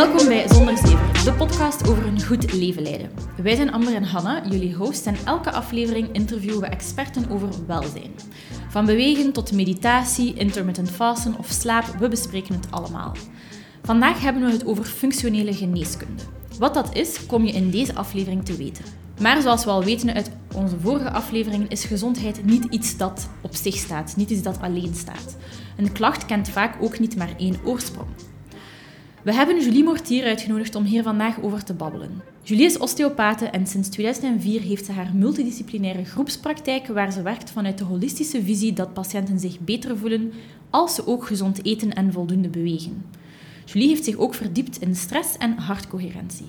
Welkom bij Zonder Zever, de podcast over een goed leven leiden. Wij zijn Amber en Hanna, jullie hosts, en elke aflevering interviewen we experten over welzijn. Van bewegen tot meditatie, intermittent fasten of slaap, we bespreken het allemaal. Vandaag hebben we het over functionele geneeskunde. Wat dat is, kom je in deze aflevering te weten. Maar zoals we al weten uit onze vorige afleveringen, is gezondheid niet iets dat op zich staat, niet iets dat alleen staat. Een klacht kent vaak ook niet maar één oorsprong. We hebben Julie Mortier uitgenodigd om hier vandaag over te babbelen. Julie is osteopathe en sinds 2004 heeft ze haar multidisciplinaire groepspraktijk waar ze werkt vanuit de holistische visie dat patiënten zich beter voelen als ze ook gezond eten en voldoende bewegen. Julie heeft zich ook verdiept in stress en hartcoherentie.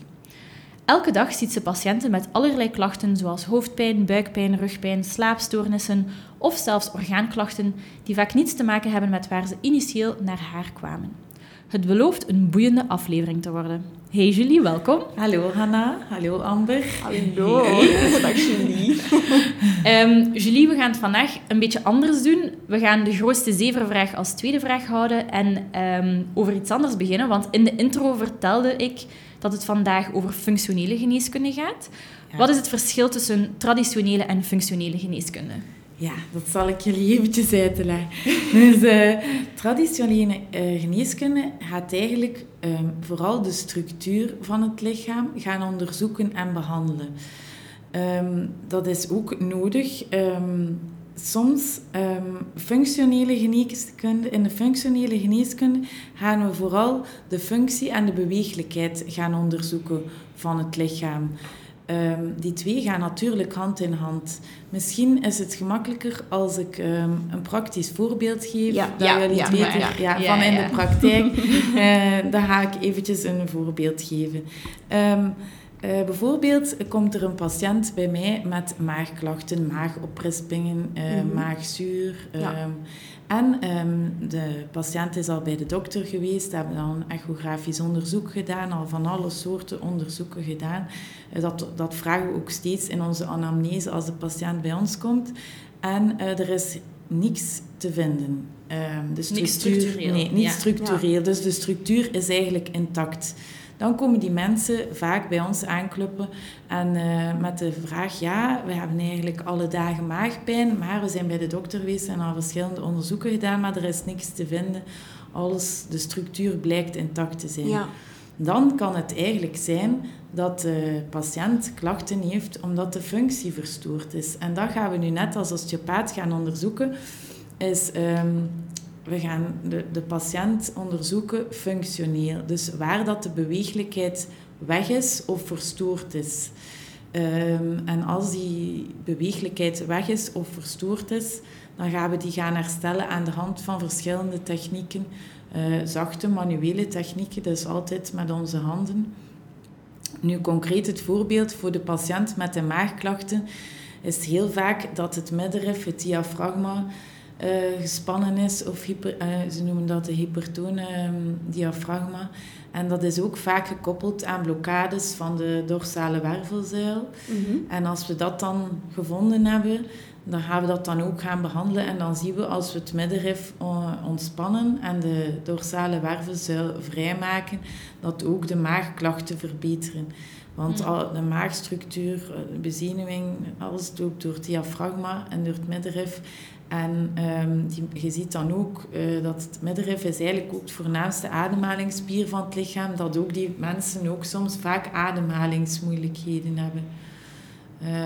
Elke dag ziet ze patiënten met allerlei klachten zoals hoofdpijn, buikpijn, rugpijn, slaapstoornissen of zelfs orgaanklachten die vaak niets te maken hebben met waar ze initieel naar haar kwamen. Het belooft een boeiende aflevering te worden. Hey Julie, welkom. Hallo Hanna, hallo Amber. Hallo, dag Julie. um, Julie, we gaan het vandaag een beetje anders doen. We gaan de grootste zevervraag als tweede vraag houden en um, over iets anders beginnen. Want in de intro vertelde ik dat het vandaag over functionele geneeskunde gaat. Ja. Wat is het verschil tussen traditionele en functionele geneeskunde? Ja, dat zal ik jullie eventjes uitleggen. Dus uh, traditionele uh, geneeskunde gaat eigenlijk um, vooral de structuur van het lichaam gaan onderzoeken en behandelen. Um, dat is ook nodig. Um, soms functionele geneeskunde, in de functionele geneeskunde gaan we vooral de functie en de beweeglijkheid gaan onderzoeken van het lichaam. Um, die twee gaan natuurlijk hand in hand. Misschien is het gemakkelijker als ik um, een praktisch voorbeeld geef, ja, dat ja, jullie ja, weten ja, van in de praktijk. uh, dan ga ik eventjes een voorbeeld geven. Um, uh, bijvoorbeeld komt er een patiënt bij mij met maagklachten, maagoprispingen, uh, mm -hmm. maagzuur. En um, de patiënt is al bij de dokter geweest, hebben dan een echografisch onderzoek gedaan, al van alle soorten onderzoeken gedaan. Dat, dat vragen we ook steeds in onze anamnese als de patiënt bij ons komt. En uh, er is niks te vinden. Um, de structuur, niks structureel. Nee, niet ja. structureel. Dus de structuur is eigenlijk intact. Dan komen die mensen vaak bij ons aankloppen en uh, met de vraag: ja, we hebben eigenlijk alle dagen maagpijn, maar we zijn bij de dokter geweest en al verschillende onderzoeken gedaan, maar er is niks te vinden. Alles, de structuur blijkt intact te zijn. Ja. Dan kan het eigenlijk zijn dat de patiënt klachten heeft omdat de functie verstoord is. En dat gaan we nu net als osteopaat gaan onderzoeken. Is, um, we gaan de, de patiënt onderzoeken functioneel. Dus waar dat de beweeglijkheid weg is of verstoord is. Um, en als die beweeglijkheid weg is of verstoord is, dan gaan we die gaan herstellen aan de hand van verschillende technieken. Uh, zachte manuele technieken, dus altijd met onze handen. Nu concreet het voorbeeld voor de patiënt met de maagklachten is heel vaak dat het middenrif, het diafragma, gespannen is. Of hyper, uh, ze noemen dat de hypertone diafragma. En dat is ook vaak gekoppeld aan blokkades van de dorsale wervelzuil. Mhm. Mm -hmm. En als we dat dan gevonden hebben, dan gaan we dat dan ook gaan behandelen. En dan zien we als we het middenrif ontspannen en de dorsale wervelzuil vrijmaken, dat ook de maagklachten verbeteren. Want mm. de maagstructuur, de bezenuwing, alles loopt door het diafragma en door het middenrif. En die, je ziet dan ook uh, dat het middenrif is eigenlijk ook de voornaamste ademhalingsspier van het lichaam. Dat ook die mensen ook soms vaak ademhalingsmoeilijkheden hebben.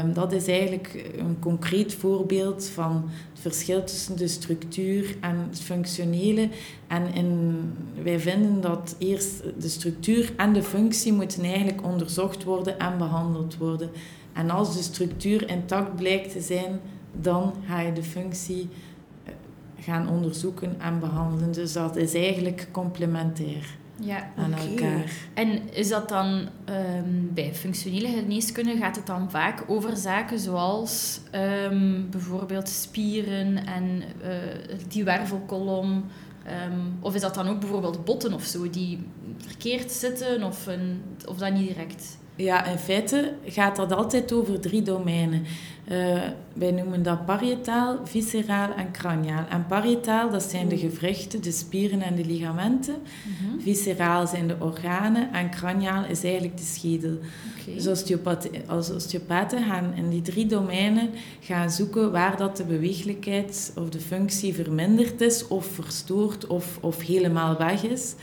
Um, dat is eigenlijk een concreet voorbeeld van het verschil tussen de structuur en het functionele. En wij vinden dat eerst de structuur en de functie moeten eigenlijk onderzocht worden en behandeld worden. En als de structuur intact blijkt te zijn, dan ga je de functie gaan onderzoeken en behandelen. Dus dat is eigenlijk complementair ja, aan elkaar. En is dat dan um, bij functionele geneeskunde gaat het dan vaak over zaken zoals um, bijvoorbeeld spieren en uh, die wervelkolom? Um, of is dat dan ook bijvoorbeeld botten of zo die verkeerd zitten of, een, of dat niet direct? Ja, in feite gaat dat altijd over drie domeinen. Uh, wij noemen dat parietaal, visceraal en craniaal. En parietaal, dat zijn de gewrichten, de spieren en de ligamenten. Mm Visceraal zijn de organen en craniaal is eigenlijk de schedel. Okay. Dus osteopaten, als osteopaten gaan in die drie domeinen gaan zoeken waar dat de beweeglijkheid of de functie verminderd is of verstoord of, of helemaal weg is.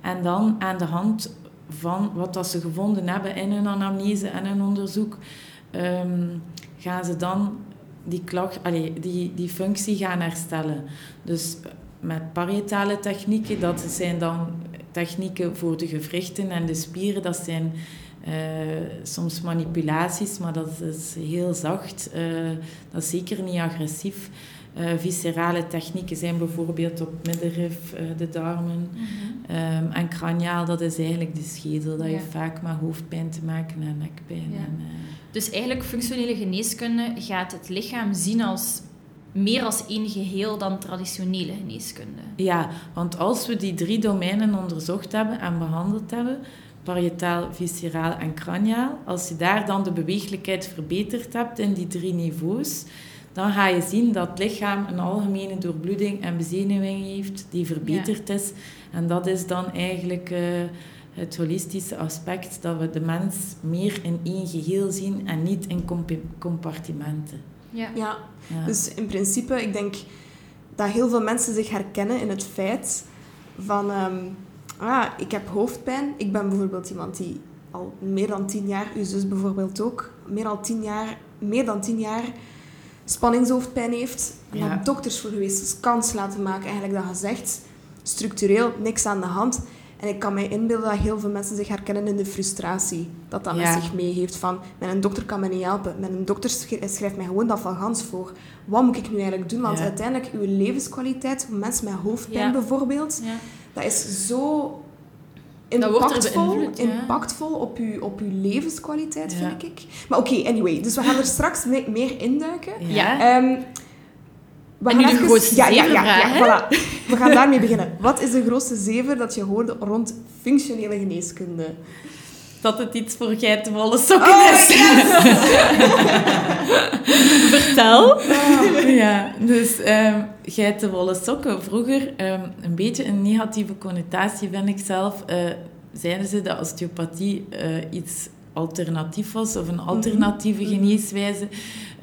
En dan aan de hand van wat ze gevonden hebben in hun anamnese en hun onderzoek... Um, gaan ze dan die, klacht, allez, die, die functie gaan herstellen. Dus met parietale technieken, dat zijn dan technieken voor de gewrichten en de spieren. Dat zijn uh, soms manipulaties, maar dat is heel zacht. Uh, dat is zeker niet agressief. Uh, viscerale technieken zijn bijvoorbeeld op middenrif, de darmen. Mm um, en craniaal, dat is eigenlijk de schedel. Dat ja. je vaak met hoofdpijn te maken en nekpijn. Ja. En, dus eigenlijk, functionele geneeskunde gaat het lichaam zien als meer als één geheel dan traditionele geneeskunde. Ja, want als we die drie domeinen onderzocht hebben en behandeld hebben, parietaal, visceraal en craniaal, als je daar dan de beweeglijkheid verbeterd hebt in die drie niveaus, dan ga je zien dat het lichaam een algemene doorbloeding en bezenuwing heeft die verbeterd is. En dat is dan eigenlijk... Uh, het holistische aspect, dat we de mens meer in één geheel zien en niet in compartimenten. Ja. ja. dus in principe, ik denk dat heel veel mensen zich herkennen in het feit van... Um, ah, ik heb hoofdpijn. Ik ben bijvoorbeeld iemand die al meer dan tien jaar, uw zus bijvoorbeeld ook, meer dan tien jaar, meer dan tien jaar spanningshoofdpijn heeft. En ja. dokters voor geweest, dus kans laten maken. Eigenlijk dat gezegd, structureel niks aan de hand. En ik kan mij inbeelden dat heel veel mensen zich herkennen in de frustratie dat dat met zich mee heeft. Van, mijn dokter kan me niet helpen. Mijn dokter schrijft mij gewoon dat van gans voor. Wat moet ik nu eigenlijk doen? Want uiteindelijk, uw levenskwaliteit, mensen met hoofdpijn bijvoorbeeld, dat is zo impactvol, impactvol op, uw, op uw levenskwaliteit, vind ik. Maar oké, anyway. Dus we gaan er straks meer induiken. Ja. Um, we en nu de grootste ja, ja, ja, ja, voilà. We gaan daarmee beginnen. Wat is de grootste zever dat je hoorde rond functionele geneeskunde? Dat het iets voor geitenwolle sokken oh is. Vertel. Oh, ja, dus um, geitenwolle sokken. Vroeger um, een beetje een negatieve connotatie, vind ik zelf. Uh, zeiden ze dat osteopathie uh, iets alternatief was of een alternatieve mhm. geneeswijze.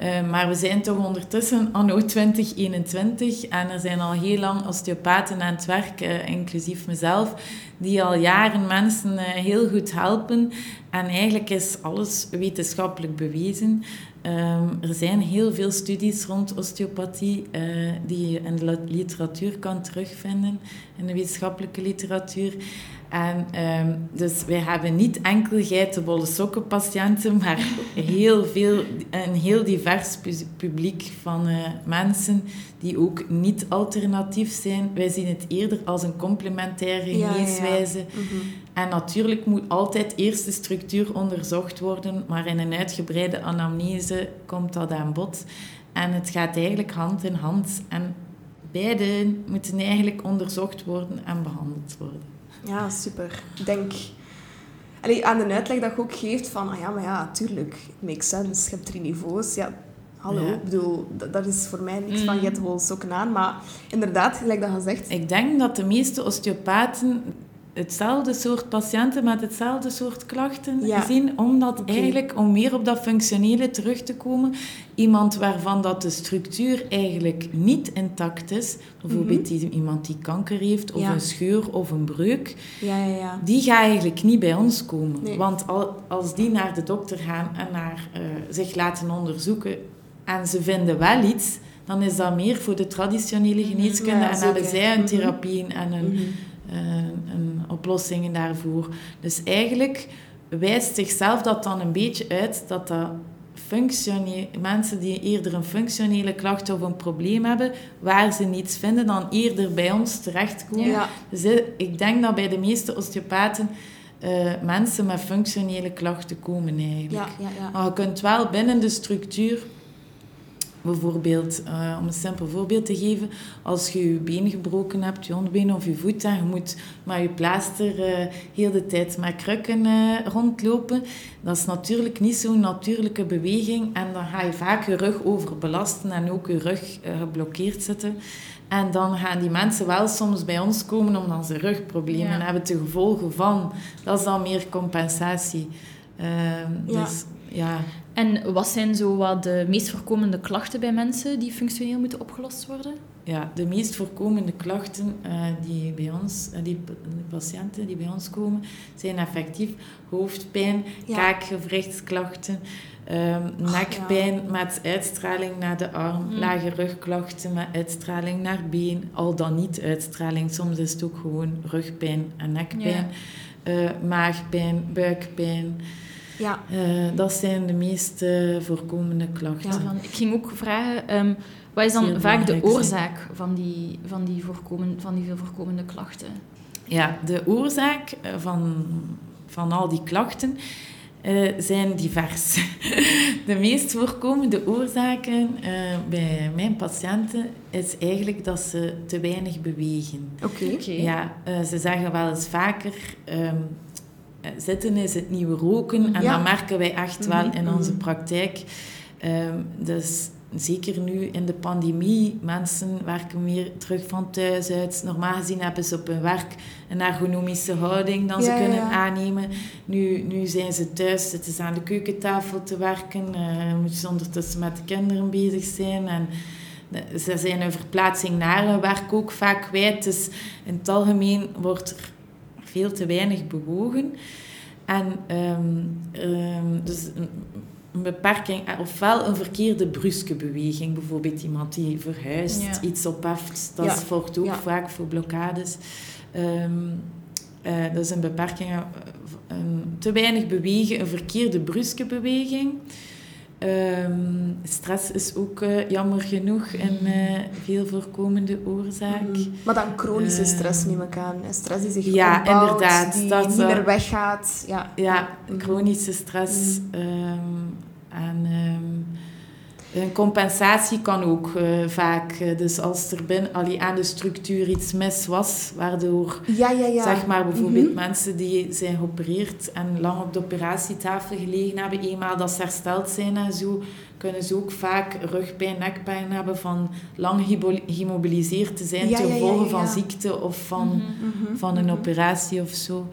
Uh, maar we zijn toch ondertussen anno 2021 en er zijn al heel lang osteopaten aan het werk, uh, inclusief mezelf, die al jaren mensen uh, heel goed helpen. En eigenlijk is alles wetenschappelijk bewezen. Um, er zijn heel veel studies rond osteopathie die je in de literatuur kan terugvinden, in de wetenschappelijke literatuur. En um, dus wij hebben niet enkel geitenwolle sokken patiënten, maar heel veel, een heel divers publiek van uh, mensen die ook niet alternatief zijn. Wij zien het eerder als een complementaire geneeswijze. Ja, ja. Mm -hmm. En natuurlijk moet altijd eerst de structuur onderzocht worden, maar in een uitgebreide anamnese komt dat aan bod. En het gaat eigenlijk hand in hand. En beide moeten eigenlijk onderzocht worden en behandeld worden. Ja, super. Ik denk... Allee, aan de uitleg dat je ook geeft van... Ah ja, maar ja, tuurlijk. It makes sense. Je hebt drie niveaus. Ja, hallo. Ik bedoel, dat, is voor mij niks van... Hebt wel sokken aan. Maar inderdaad, gelijk dat je zegt... Ik denk dat de meeste osteopaten hetzelfde soort patiënten met hetzelfde soort klachten zien. Omdat eigenlijk, om meer op dat functionele terug te komen, iemand waarvan dat de structuur eigenlijk niet intact is, bijvoorbeeld mm iemand die kanker heeft, of een scheur of een breuk, ja, ja, die gaat eigenlijk niet bij ons komen. Want als die naar de dokter gaan en naar, uh, zich laten onderzoeken en ze vinden wel iets, dan is dat meer voor de traditionele geneeskunde en hebben zij een mhm. therapie en een... Mhm. Eh, een oplossingen daarvoor. Dus eigenlijk wijst zichzelf dat dan een beetje uit dat dat mensen die eerder een functionele klacht of een probleem hebben, waar ze niets vinden, dan eerder bij ons terechtkomen. Ja. Dus eh, ik denk dat bij de meeste osteopaten uh, mensen met functionele klachten komen eigenlijk. Ja, ja, maar je kunt wel binnen de structuur Bijvoorbeeld, uh, om een simpel voorbeeld te geven, als je je been gebroken hebt, je onderbeen of je voet, en je moet met je plaaster uh, heel de tijd met krukken uh, rondlopen, dat is natuurlijk niet zo'n natuurlijke beweging en dan ga je vaak je rug overbelasten en ook je rug geblokkeerd zitten. En dan gaan die mensen wel soms bij ons komen omdat ze rugproblemen hebben te gevolgen van. Dat is dan meer compensatie. Ehm, ja. Dus, ja. En wat zijn zo wat de meest voorkomende klachten bij mensen die functioneel moeten opgelost worden? Ja, de meest voorkomende klachten uh, die bij ons, uh, die, patiënten die bij ons komen, zijn effectief hoofdpijn, ja. kaakgewrichtsklachten, um, nekpijn met uitstraling naar de arm, mm. lage rugklachten met uitstraling naar been, al dan niet uitstraling. Soms is het ook gewoon rugpijn en nekpijn, ja. uh, maagpijn, buikpijn. Ja. Uh, dat zijn de meest uh, voorkomende klachten. Ja, ik ging ook vragen, um, wat is dan vaak de oorzaak van die, van, die voorkomen, van die veel voorkomende klachten? Ja, de oorzaak eh, van, van al die klachten uh, zijn divers. de meest voorkomende oorzaken uh, bij mijn patiënten is eigenlijk dat ze te weinig bewegen. Oké. Okay. Ja, ze zeggen wel eens vaker... Um, eh, zitten is het nieuwe roken. En dat merken wij echt wel mhm, in onze mhm. praktijk. Um, dus zeker nu in de pandemie, mensen werken meer terug van thuis uit. Normaal gezien hebben ze op hun werk een ergonomische houding dan ze kunnen aannemen. Nu, nu zijn ze thuis, zitten ze aan de keukentafel te werken, uh, moeten ze ondertussen met de kinderen bezig zijn. En, ze zijn hun verplaatsing naar hun werk ook vaak kwijt. Dus in het algemeen wordt er veel te weinig bewogen. En um, um, dus een, een, beperking, eh, ofwel een verkeerde bruske beweging, bijvoorbeeld iemand die verhuist, iets opheft, dat ja. zorgt ook vaak voor blokkades. Um, uh, dat is een beperking, uh, te weinig bewegen, een verkeerde bruske beweging. Um, stress is ook uh, jammer genoeg een uh, veel voorkomende oorzaak. Mm. Maar dan chronische uh, stress neem ik aan. Stress die zich ja, opbouwt, inderdaad, die dat, niet meer weggaat. Ja, ja chronische stress. Mm. Um, en um, een compensatie kan ook uh, vaak. Uh, dus als er binnen, allee, aan de structuur iets mis was, waardoor ja, ja, ja. zeg maar bijvoorbeeld mm -hmm. mensen die zijn geopereerd en lang op de operatietafel gelegen hebben, eenmaal dat ze hersteld zijn en zo, kunnen ze ook vaak rugpijn, nekpijn hebben van lang gemobiliseerd te zijn ja, ten gevolge van ziekte of van, mm -hmm. van een operatie of zo.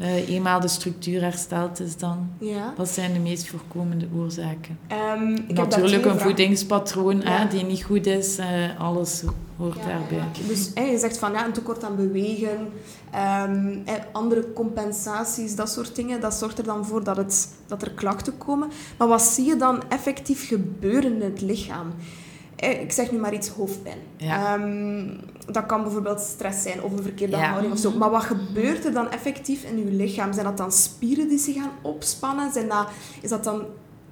Uh, eenmaal de structuur hersteld is dan. Dat zijn de meest voorkomende oorzaken. Um, Natuurlijk een voedingspatroon hè, die niet goed is, uh, alles hoort daarbij. Dus hè, je zegt van ja, een tekort aan bewegen, um, andere compensaties, dat soort dingen, dat zorgt er dan voor dat, het, dat er klachten komen. Maar wat zie je dan effectief gebeuren in het lichaam? Ik zeg nu maar iets hoofdpijn. Um, dat kan bijvoorbeeld stress zijn of een verkeerde ja. houding of zo. Maar wat gebeurt er dan effectief in je lichaam? Zijn dat dan spieren die zich gaan opspannen? Zijn dat, is dat dan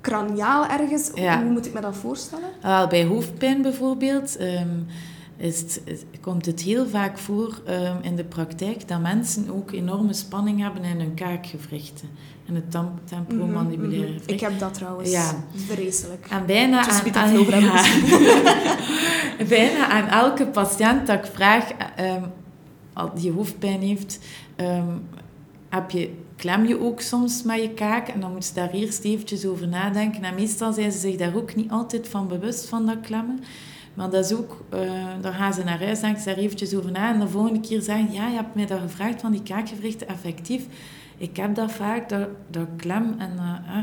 craniaal ergens? Hoe moet ik me dat voorstellen? Uh, bij hoofdpijn bijvoorbeeld... Um, is het, komt het heel vaak voor um, in de praktijk dat mensen ook enorme spanning hebben in hun kaakgewrichten. En het temporomandibulaire mm -hmm. Ik heb dat trouwens. Ja. Vreselijk. En bijna dus aan, aan, ja, bijna aan elke patiënt dat ik vraag, um, die hoofdpijn heeft, um, heb je, klem je ook soms met je kaak? En dan moet ze daar eerst eventjes over nadenken. En meestal zijn ze zich daar ook niet altijd van bewust van dat klemmen. Maar dat is ook, uh, dan gaan ze naar huis, denken ze daar eventjes over na. En de volgende keer zeggen, ja, je hebt mij dat gevraagd van die kaakgewrichten effectief. Ik heb dat vaak, dat, dat klem. En, uh,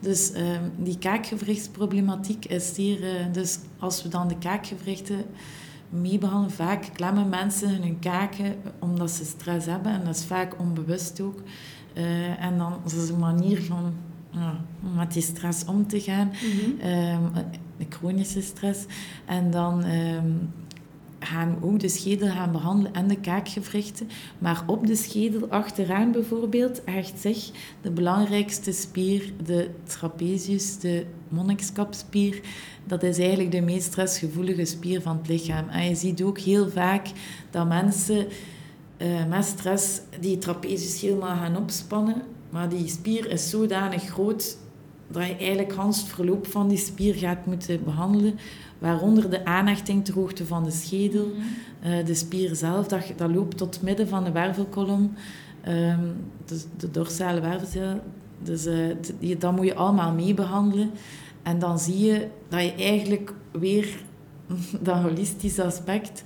dus uh, die kaakgewrichtsproblematiek is hier... Uh, dus als we dan de kaakgewrichten meebehandelen, vaak klemmen mensen hun kaken omdat ze stress hebben. En dat is vaak onbewust ook. en dan is het een manier van om met die stress om te gaan. Mm -hmm. De chronische stress. En dan um, gaan we ook de schedel gaan behandelen en de kaakgewrichten. Maar op de schedel achteraan bijvoorbeeld hecht zich de belangrijkste spier, de trapezius, de monnikskapspier. Dat is eigenlijk de meest stressgevoelige spier van het lichaam. En je ziet ook heel vaak dat mensen uh, met stress die trapezius helemaal gaan opspannen maar die spier is zodanig groot dat je eigenlijk Hans het verloop van die spier gaat moeten behandelen. Waaronder de aanhechting ter hoogte van de schedel. Mhm. Eh, de spier zelf, dat, dat loopt tot midden van de wervelkolom. Um, dus de dorsale wervelcel. Dus uh, dat moet je allemaal mee behandelen. En dan zie je dat je eigenlijk weer dat holistische aspect...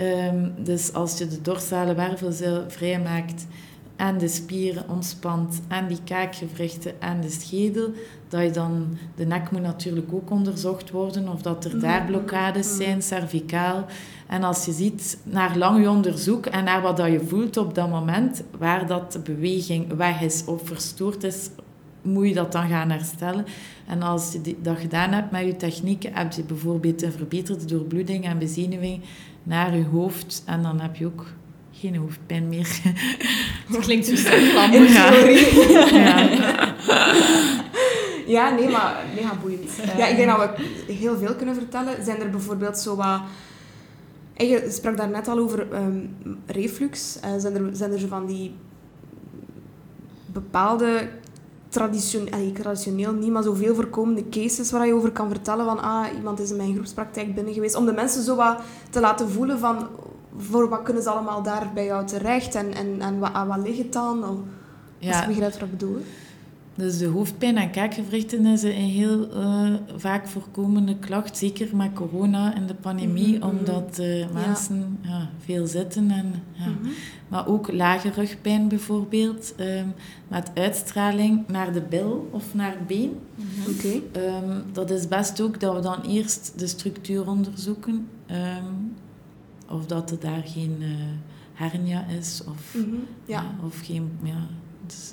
Um, dus als je de dorsale wervelcel vrijmaakt en de spieren ontspant en die kaakgewrichten en de schedel, dat je dan, de nek moet natuurlijk ook onderzocht worden of dat er daar blokkades zijn, cervicaal. En als je ziet naar lang onderzoek en naar wat dat je voelt op dat moment, waar dat de beweging weg is of verstoord is, moet je dat dan gaan herstellen. En als je dat gedaan hebt met je technieken, heb je bijvoorbeeld een verbeterde doorbloeding en bezenuwing naar je hoofd. En dan heb je ook geen hoofdpijn meer. Het klinkt zo simpel. In theorie. Ja. ja, nee, maar mega boeiend. Ja, ik denk dat we heel veel kunnen vertellen. Zijn er bijvoorbeeld zo wat... Je sprak daar net al over um, reflux. Uh, zijn, er, zijn er zo van die bepaalde traditioneel, traditioneel niet, maar zoveel voorkomende cases waar je over kan vertellen van ah, iemand is in mijn groepspraktijk binnen geweest. Om de mensen zo wat te laten voelen van voor wat kunnen ze allemaal daar bij jou terecht en, en, en wat, aan wat ligt het dan? Of, ja. Als je begrijpt wat ik bedoel. Dus de hoofdpijn en kaakgewrichten is een heel uh, vaak voorkomende klacht, zeker met corona en de pandemie, mhm, mhm. omdat uh, mensen ja. ja. veel zitten. En, ja. Mhm. Maar ook lage rugpijn bijvoorbeeld, um, met uitstraling naar de bil of naar het been. Okay. Um, dat is best ook dat we dan eerst de structuur onderzoeken, um, of dat er daar geen uh, hernia is, of, ja. of geen... Ja, dus,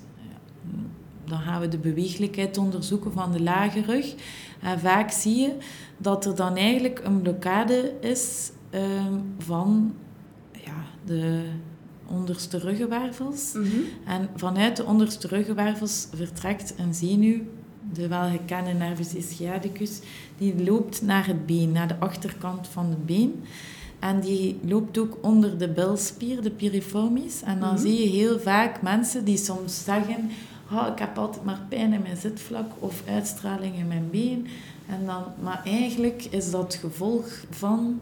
dan gaan we de beweeglijkheid onderzoeken van de lage rug. En vaak zie je dat er dan eigenlijk een blokkade is ehm, van ja, de onderste ruggenwervels. Mhm. En vanuit de onderste ruggenwervels vertrekt een zenuw, de welgekende nervus ischiadicus, die loopt naar het been, naar de achterkant van het been. En die loopt ook onder de bilspier, de piriformis. En dan mhm. zie je heel vaak mensen die soms zeggen oh, ik heb altijd maar pijn in mijn zitvlak of uitstraling in mijn been. En dan, maar eigenlijk is dat gevolg van...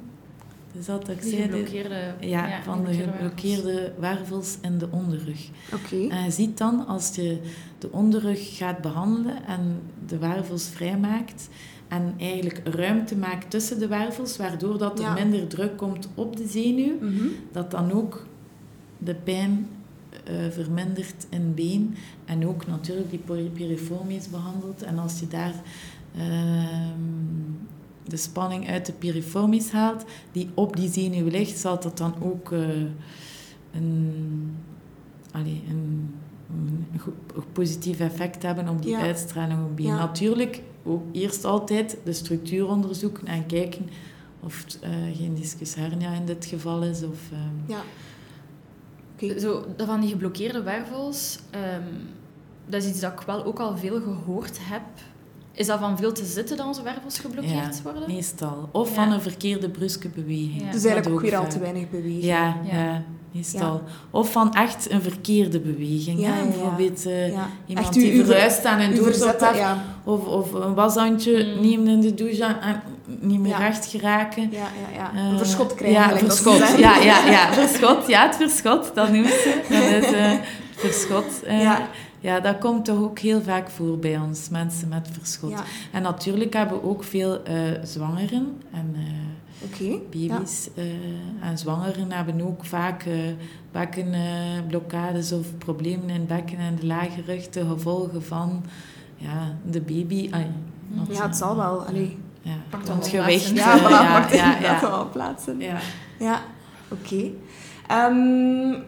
Dus dat ik zei, geblokkeerde, ja, ja, van de geblokkeerde wervels in de onderrug. Oké. En je ziet dan, als je de onderrug gaat behandelen en de wervels vrijmaakt en eigenlijk ruimte maakt tussen de wervels, waardoor dat er minder druk komt op de zenuw, mhm. dat dan ook de pijn uh, vermindert in been en ook natuurlijk die piriformis behandeld. En als je daar ehm, de spanning uit de piriformis haalt, die op die zenuw ligt, zal dat dan ook uh, een, allee, een, een, positief effect hebben op die uitstraling op been. Natuurlijk ook eerst altijd de structuur onderzoeken en kijken of het uh, geen discus hernia in dit geval is. Of, uh, ja. Zo, van die geblokkeerde wervels, um, dat is iets dat ik wel ook al veel gehoord heb. Is dat van veel te zitten dat onze wervels geblokkeerd ja, worden? meestal. Of van een verkeerde bruske beweging. Ja. Dus eigenlijk ook weer al te weinig beweging. Ja, ja. meestal. Of van echt een verkeerde beweging. Ja, Bijvoorbeeld uh, iemand echt die verhuist aan een douche of, of een washandje mm. neemt in de douche en niet meer recht geraken. Ja, ja, ja. Uh, een verschot krijgen. Ja, verschot. Ja, ja, ja, verschot. Ja, het verschot, dat noemt ze. Dat is uh, verschot. ja. Ja, dat komt toch ook heel vaak voor bij ons, mensen met verschot. En natuurlijk hebben we ook veel uh, zwangeren en uh, baby's. Ja. Uh, en zwangeren hebben ook vaak bekkenblokkades of problemen in het bekken en de lage rug, de gevolgen van ja, de baby. Ay, ja, het zal wel. Allee. Ja, pakt het gewicht. Ja, voilà, ja, pakt ja, ja. wel plaatsen. Ja, ja oké. Okay. Um, ehm,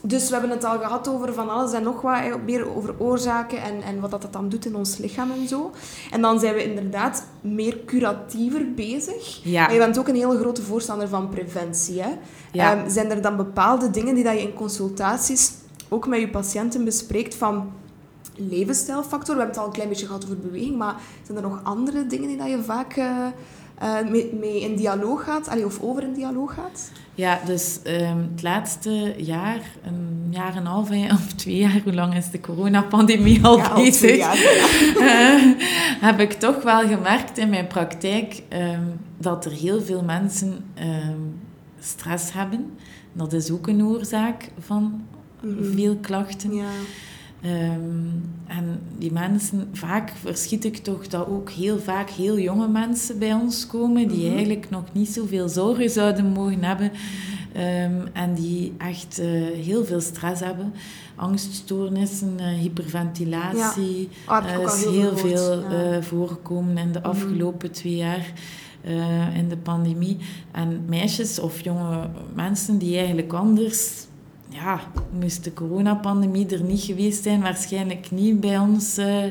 dus we hebben het al gehad over van alles en nog wat, meer over oorzaken en, en wat dat dan doet in ons lichaam en zo. En dan zijn we inderdaad meer curatiever bezig. Ja. je bent ook een hele grote voorstander van preventie. Hè? Ja. Um, zijn er dan bepaalde dingen die dat je in consultaties ook met je patiënten bespreekt van levensstijlfactor? We hebben het al een klein beetje gehad over beweging, maar zijn er nog andere dingen die dat je vaak uh, uh, mee, mee, in dialoog gaat, allee, of over in dialoog gaat? Ja, dus um, het laatste jaar, een jaar en een half of twee jaar, hoe lang is de coronapandemie al ja, bezig? Jaar, ja. uh, heb ik toch wel gemerkt in mijn praktijk um, dat er heel veel mensen um, stress hebben. Dat is ook een oorzaak van mm -hmm. veel klachten. Ja. Um, en die mensen, vaak verschiet ik toch dat ook heel vaak heel jonge mensen bij ons komen, die mm -hmm. eigenlijk nog niet zoveel zorgen zouden mogen hebben. Um, en die echt uh, heel veel stress hebben. Angststoornissen, uh, hyperventilatie. Ja. Oh, uh, is heel, heel veel ja. voorgekomen in de afgelopen mm -hmm. twee jaar. in de pandemie. En meisjes of jonge mensen die eigenlijk anders ja, moest de coronapandemie er niet geweest zijn, waarschijnlijk niet bij ons uh,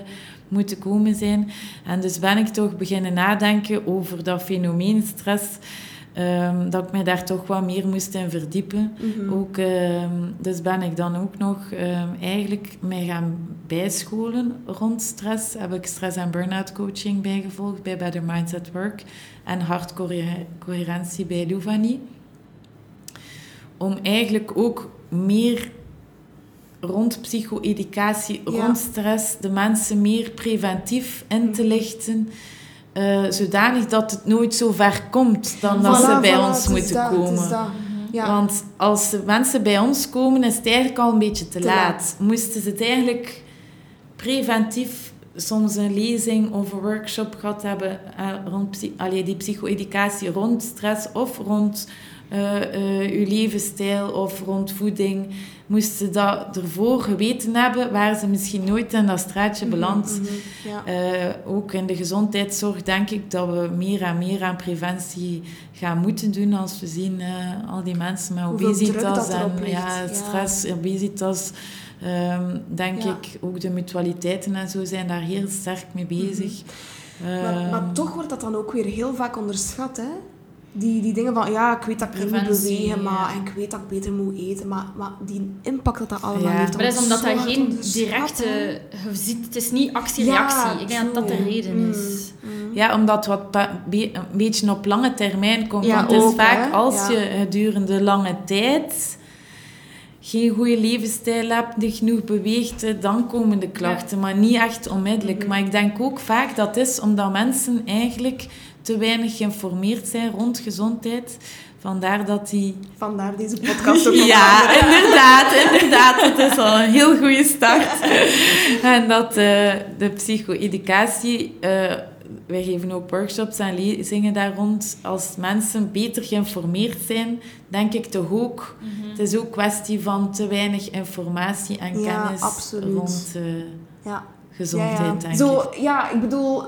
moeten komen zijn. En dus ben ik toch beginnen nadenken over dat fenomeen stress. Um, dat ik mij daar toch wat meer moest in verdiepen. Mm -hmm. ook, um, dus ben ik dan ook nog um, eigenlijk mij gaan bijscholen rond stress. Heb ik stress- en burn-out coaching bijgevolgd bij Better Mindset Work. En hartcoherentie bij Louvani. Om eigenlijk ook meer rond psycho-educatie, ja. rond stress, de mensen meer preventief in te lichten. Uh, zodanig dat het nooit zo ver komt dan dat ze bij voilà, ons moeten dat, komen. Ja. Want als de mensen bij ons komen, is het eigenlijk al een beetje te, te laat. laat. Moesten ze het eigenlijk preventief soms een lezing of een workshop gehad hebben uh, rond allee, die psycho-educatie rond stress of rond uw levensstijl of rond voeding, moesten ze dat ervoor geweten hebben, waar ze misschien nooit in dat straatje beland. Mm -hmm, ja. uh, ook in de gezondheidszorg denk ik dat we meer en meer aan preventie gaan moeten doen als we zien al die mensen met obesitas en ja, stress, ja. obesitas. Um, denk ja. ik ook de mutualiteiten en zo zijn daar heel sterk mee bezig. Mm -hmm. maar, maar toch wordt dat dan ook weer heel vaak onderschat, hè? Die, die dingen van, ja, ik weet dat ik niet moet bewegen, maar, en ik weet dat ik beter moet eten, maar, maar die impact dat dat allemaal ja. heeft... Maar dat is omdat dat geen directe... Je ziet, het is niet actie-reactie. Ja, ik denk dat dat de reden mm. is. Mm. Ja, omdat wat een beetje op lange termijn komt. Ja, want het is vaak, hè? als je gedurende lange tijd geen goede levensstijl hebt, niet genoeg beweegt, dan komen de klachten. Maar niet echt onmiddellijk. Mm -hmm. Maar ik denk ook vaak dat is omdat mensen eigenlijk te weinig geïnformeerd zijn rond gezondheid. Vandaar dat die... Vandaar deze podcast ook Ja, inderdaad, inderdaad. Het is al een heel goede start. en dat uh, de psycho-educatie... Uh, wij geven ook workshops en lezingen daar rond. Als mensen beter geïnformeerd zijn, denk ik toch ook... Mm -hmm. Het is ook kwestie van te weinig informatie en kennis rond uh, ja. gezondheid, ja, denk Zo, ik. Ja, ik bedoel...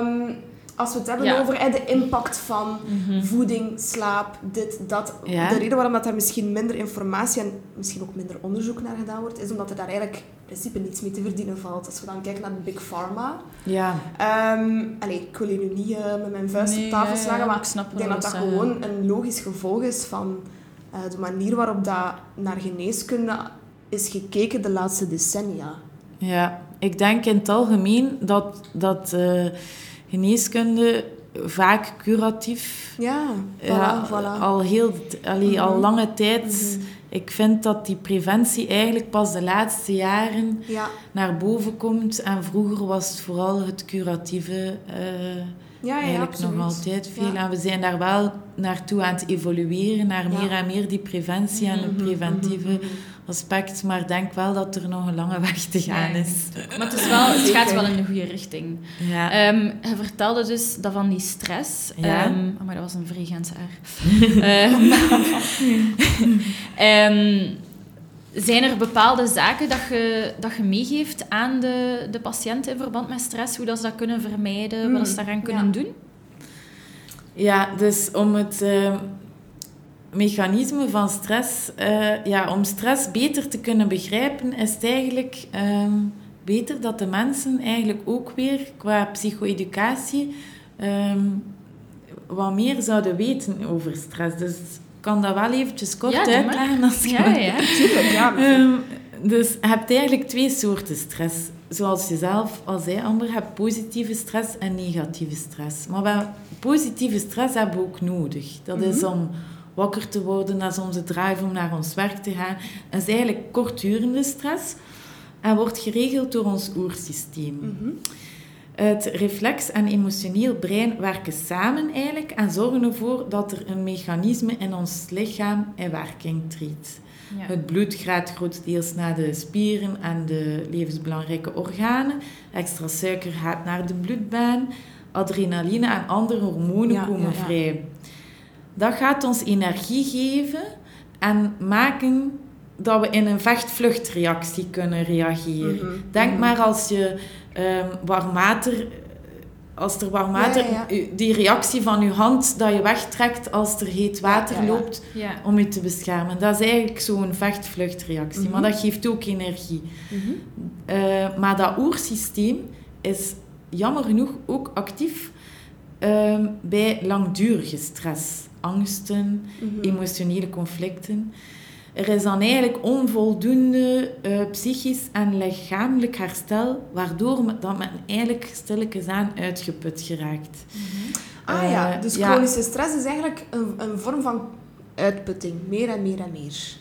Um, als we het hebben ja. over eh, de impact van Mhm. mm -hmm. voeding, slaap, dit, dat. Ja. De reden waarom dat daar misschien minder informatie en misschien ook minder onderzoek naar gedaan wordt, is omdat er daar eigenlijk in principe niets mee te verdienen valt. Als we dan kijken naar de Big Pharma. Ja. Um, allee, ik wil hier nu niet uh, met mijn vuist nee, op tafel ja, slagen, ja, maar ik, snap ik denk dat dat zeggen. gewoon een logisch gevolg is van uh, de manier waarop dat naar geneeskunde is gekeken de laatste decennia. Ja, ik denk in het algemeen dat, dat uh, geneeskunde vaak curatief. Ja, voilà, ja, voilà. Al, heel, allee, mm -hmm. al lange tijd. Mm Mhm. -hmm. Ik vind dat die preventie eigenlijk pas de laatste jaren ja. naar boven komt. En vroeger was het vooral het curatieve. Uh, ja, ja, eigenlijk nog altijd veel. En we zijn daar wel naartoe aan het evolueren, naar meer en meer die preventie en het preventieve aspect. Maar denk wel dat er nog een lange weg te gaan is. Maar het, is wel, het gaat wel in de goede richting. Ja. Um, je vertelde dus dat van die stress. Ja. Um, oh, maar dat was een vreegans um, um, zijn er bepaalde zaken dat je, dat je meegeeft aan de, de patiënten in verband met stress? Hoe dat ze dat kunnen vermijden? Mm, wat ze daaraan kunnen doen? Ja, dus om het mechanisme van stress... Uh, ja, om stress beter te kunnen begrijpen, is het eigenlijk um, beter dat de mensen eigenlijk ook weer qua psycho-educatie um, wat meer zouden weten over stress. Dus ik kan dat wel eventjes kort ja, uitleggen. Als ja, ja, tuurlijk. Ja. Um, dus je hebt eigenlijk twee soorten stress. zoals je zelf al zei, Amber, hebt positieve stress en negatieve stress. Maar wel, positieve stress hebben we ook nodig. Dat is Mhm. om wakker te worden, dat is onze drive om naar ons werk te gaan. Dat is eigenlijk kortdurende stress en wordt geregeld door ons oersysteem. Mhm. Het reflex en emotioneel brein werken samen eigenlijk en zorgen ervoor dat er een mechanisme in ons lichaam in werking treedt. Ja. Het bloed gaat grotendeels naar de spieren en de levensbelangrijke organen. Extra suiker gaat naar de bloedbaan. Adrenaline en andere hormonen Ja, komen ja. vrij. Dat gaat ons energie geven en maken dat we in een vecht-vluchtreactie kunnen reageren. Mhm. Denk Mhm. maar als je ehm, warm water... Als er warm water... Ja, ja, u- Die reactie van je hand dat je wegtrekt als er heet water ja, ja. loopt Ja. om je te beschermen. Dat is eigenlijk zo'n vecht-vluchtreactie. Mhm. Maar dat geeft ook energie. Eh, maar dat oersysteem is jammer genoeg ook actief ehm, bij langdurige stress. Angsten, Mhm. emotionele conflicten. Er is dan eigenlijk onvoldoende eh, psychisch en lichamelijk herstel, waardoor me- dat men eigenlijk stilletjes aan uitgeput geraakt. Ah ja, Eh, dus ja. chronische stress is eigenlijk een, een vorm van uitputting. Meer en meer en meer.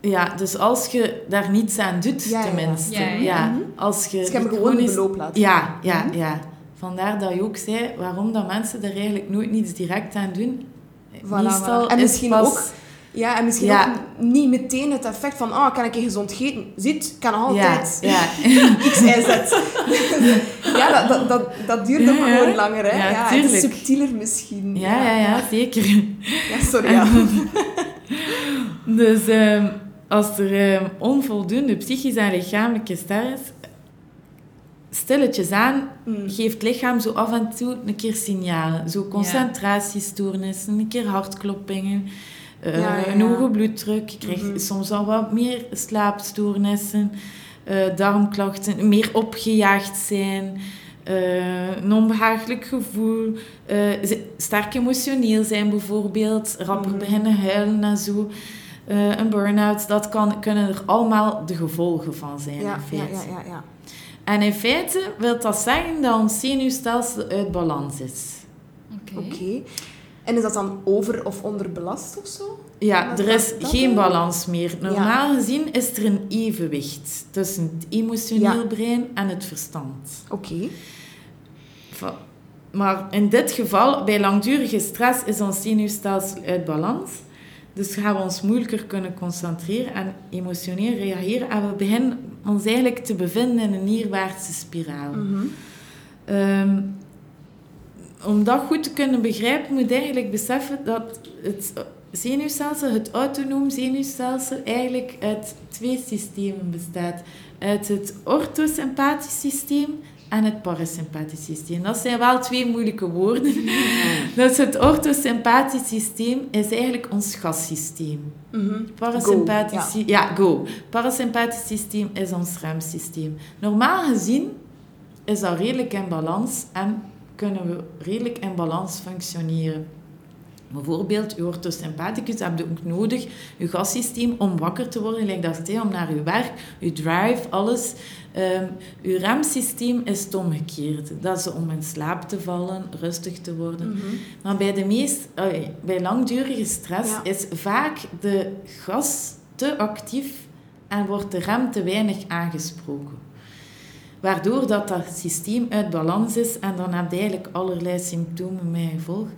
Ja, dus als je daar niets aan doet, Ja, ja, ja. tenminste. Ja, ja. Ja, Mhm. als je Dus je hebt die gewoon een beloop laten Ja, ja, Mhm. ja. Vandaar dat je ook zei waarom dat mensen er eigenlijk nooit niets direct aan doen. Voilà. En is misschien pas- ook Ja, en misschien Ja. ook niet meteen het effect van, oh, kan ik een gezond eten? Ziet, kan nog Ja, altijd. ja. X, Y, Z. ja, dat, dat, dat, dat Ja, ja. gewoon langer, hè? Ja, Ja, het is subtieler misschien. Ja, ja, ja, zeker. Ja, sorry, ja. Dus ehm, als er ehm, onvoldoende psychische en lichamelijke stress stilletjes aan Mm. geeft het lichaam zo af en toe een keer signalen. Zo concentratiestoornissen, een keer hartkloppingen, eh, Ja, ja, een hoge bloeddruk. Je krijgt Mhm. soms al wat meer slaapstoornissen, eh, darmklachten, meer opgejaagd zijn, eh, een onbehagelijk gevoel, sterk emotioneel zijn bijvoorbeeld, rapper Mhm. beginnen huilen en zo. een burn-out, dat kan, kunnen er allemaal de gevolgen van zijn Ja, in ja, feite. ja, ja, ja. En in feite wil dat zeggen dat ons zenuwstelsel uit balans is. Oké. Oké. En is dat dan over- of onderbelast of zo? Ja, Wat er is geen dan? balans meer. Normaal gezien is er een evenwicht tussen het emotioneel Ja. brein en het verstand. Oké. Maar in dit geval, bij langdurige stress, is ons zenuwstelsel uit balans. Dus gaan we ons moeilijker kunnen concentreren en emotioneel reageren. En we beginnen ons eigenlijk te bevinden in een neerwaartse spiraal. Mhm. Ehm, om dat goed te kunnen begrijpen, moet je eigenlijk beseffen dat het zenuwstelsel, het autonoom zenuwstelsel, eigenlijk uit twee systemen bestaat. Uit het orthosympathisch systeem en het parasympathisch systeem. Dat zijn wel twee moeilijke woorden. Dus het orthosympathisch systeem is eigenlijk ons gassysteem. Parasympathisch, Go, sy- ja. go. Parasympathisch systeem is ons remsysteem. Normaal gezien is dat redelijk in balans en kunnen we redelijk in balans functioneren. Bijvoorbeeld, je orthosympathicus heb je ook nodig, je gassysteem, om wakker te worden, like dat zei, om naar je werk, je drive, alles. Ehm je remsysteem is het omgekeerde. Dat is om in slaap te vallen, rustig te worden. Mhm. Maar bij de meest, bij langdurige stress Ja. is vaak de gas te actief en wordt de rem te weinig aangesproken. Waardoor dat, dat systeem uit balans is en dan heb je eigenlijk allerlei symptomen met gevolg.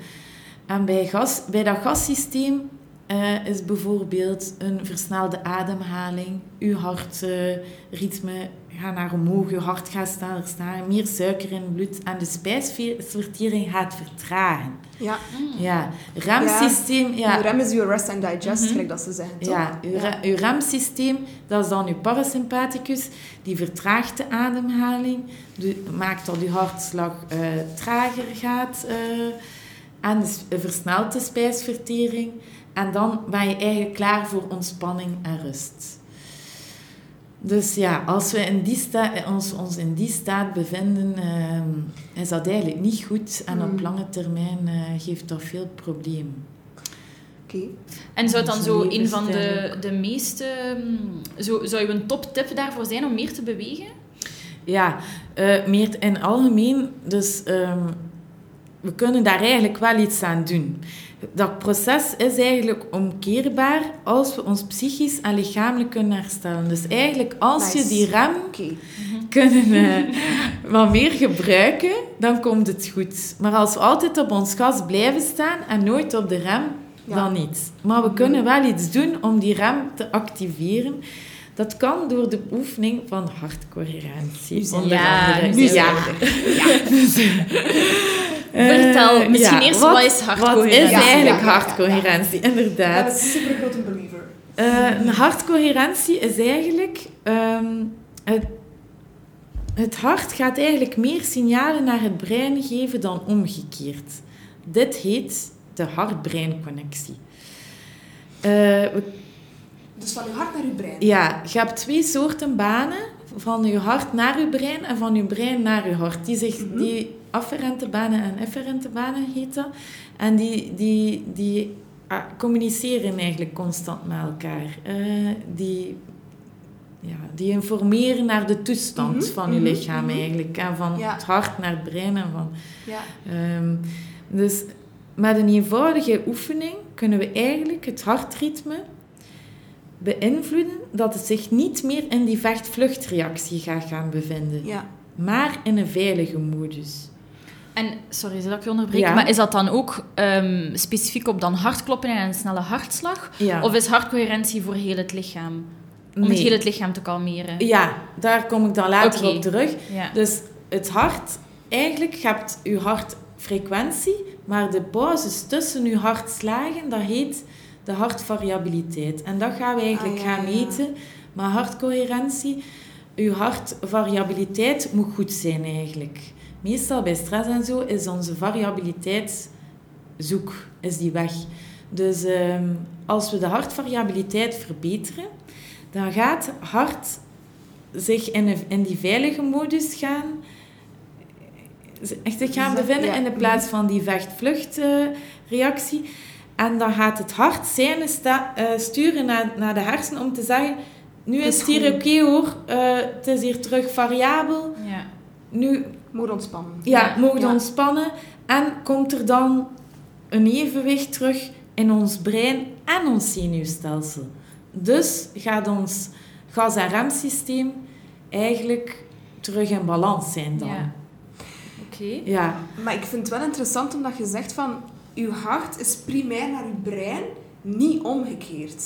En bij, gas, bij dat gassysteem eh, is bijvoorbeeld een versnelde ademhaling, je hartritme gaat naar omhoog, je hart gaat sneller staan, meer suiker in het bloed en de spijsvertering gaat vertragen. Ja. Ja, remsysteem, ja, Je rem is je rest and digest, Mhm. dat ze zeggen, toch? ja, uw, uw remsysteem, dat is dan uw parasympathicus, die vertraagt de ademhaling, de- maakt dat uw hartslag eh, trager gaat eh, en de s- versnelt de spijsvertering. En dan ben je eigenlijk klaar voor ontspanning en rust. Dus ja, als we in die sta- ons, ons in die staat bevinden, ehm, is dat eigenlijk niet goed. En op Mm. lange termijn eh, geeft dat veel problemen. Oké. En zou het dan zo een van de, de meeste... mm, Zo, zou je een toptip daarvoor zijn om meer te bewegen? Ja, uh, meer in algemeen. Dus um, we kunnen daar eigenlijk wel iets aan doen. Dat proces is eigenlijk omkeerbaar als we ons psychisch en lichamelijk kunnen herstellen. Dus eigenlijk als je die rem okay. kunnen uh, wat meer gebruiken, dan komt het goed. Maar als we altijd op ons gas blijven staan en nooit op de rem, dan niet. Maar we kunnen wel iets doen om die rem te activeren. Dat kan door de oefening van hartcoherentie. Onder ja, andere. Ja. ja. Dus, Vertel, misschien ja, eerst wat, wat is hartcoherentie? Wat is eigenlijk hartcoherentie? Inderdaad. Dat is super grote believer. Uh, een hartcoherentie is eigenlijk... Um, het, het hart gaat eigenlijk meer signalen naar het brein geven dan omgekeerd. Dit heet de hart-brein-connectie. Uh, dus van je hart naar je brein? Ja, je hebt twee soorten banen. Van je hart naar je brein en van je brein naar je hart. Die, zich, mm -hmm. die afferente banen en efferente banen heten. En die, die, die ah, communiceren eigenlijk constant met elkaar. Uh, die, ja, die informeren naar de toestand mm -hmm. van je lichaam mm -hmm. eigenlijk. En van ja. het hart naar het brein. En van, ja. Um, dus met een eenvoudige oefening kunnen we eigenlijk het hartritme beïnvloeden dat het zich niet meer in die vecht-vluchtreactie gaat gaan bevinden, ja. maar in een veilige modus. En, sorry dat ik je onderbreek, ja. maar is dat dan ook um, specifiek op dan hartkloppen en een snelle hartslag? Ja. Of is hartcoherentie voor heel het lichaam? Om nee. het heel het lichaam te kalmeren? Ja, daar kom ik dan later okay. op terug. Ja. Dus het hart, eigenlijk hebt je hartfrequentie, maar de pauzes tussen je hartslagen, dat heet de hartvariabiliteit. En dat gaan we eigenlijk ah, ja, gaan meten. Maar hartcoherentie, uw hartvariabiliteit moet goed zijn eigenlijk. Meestal bij stress en zo is onze variabiliteit zoek, is die weg. Dus um, als we de hartvariabiliteit verbeteren, dan gaat het hart zich in, een, in die veilige modus gaan, echt zich gaan bevinden in de plaats van die vecht-vlucht-reactie. Uh, en dan gaat het hart zijn uh, sturen naar, naar de hersenen om te zeggen... Nu is het hier oké okay, hoor, uh, het is hier terug variabel. Ja. Nu... Moet ontspannen. Ja, ja. ja. ontspannen. En komt er dan een evenwicht terug in ons brein en ons zenuwstelsel. Dus gaat ons gas- en remsysteem eigenlijk terug in balans zijn dan. Ja. Oké. Ja. Maar ik vind het wel interessant omdat je zegt van uw hart is primair naar uw brein, niet omgekeerd.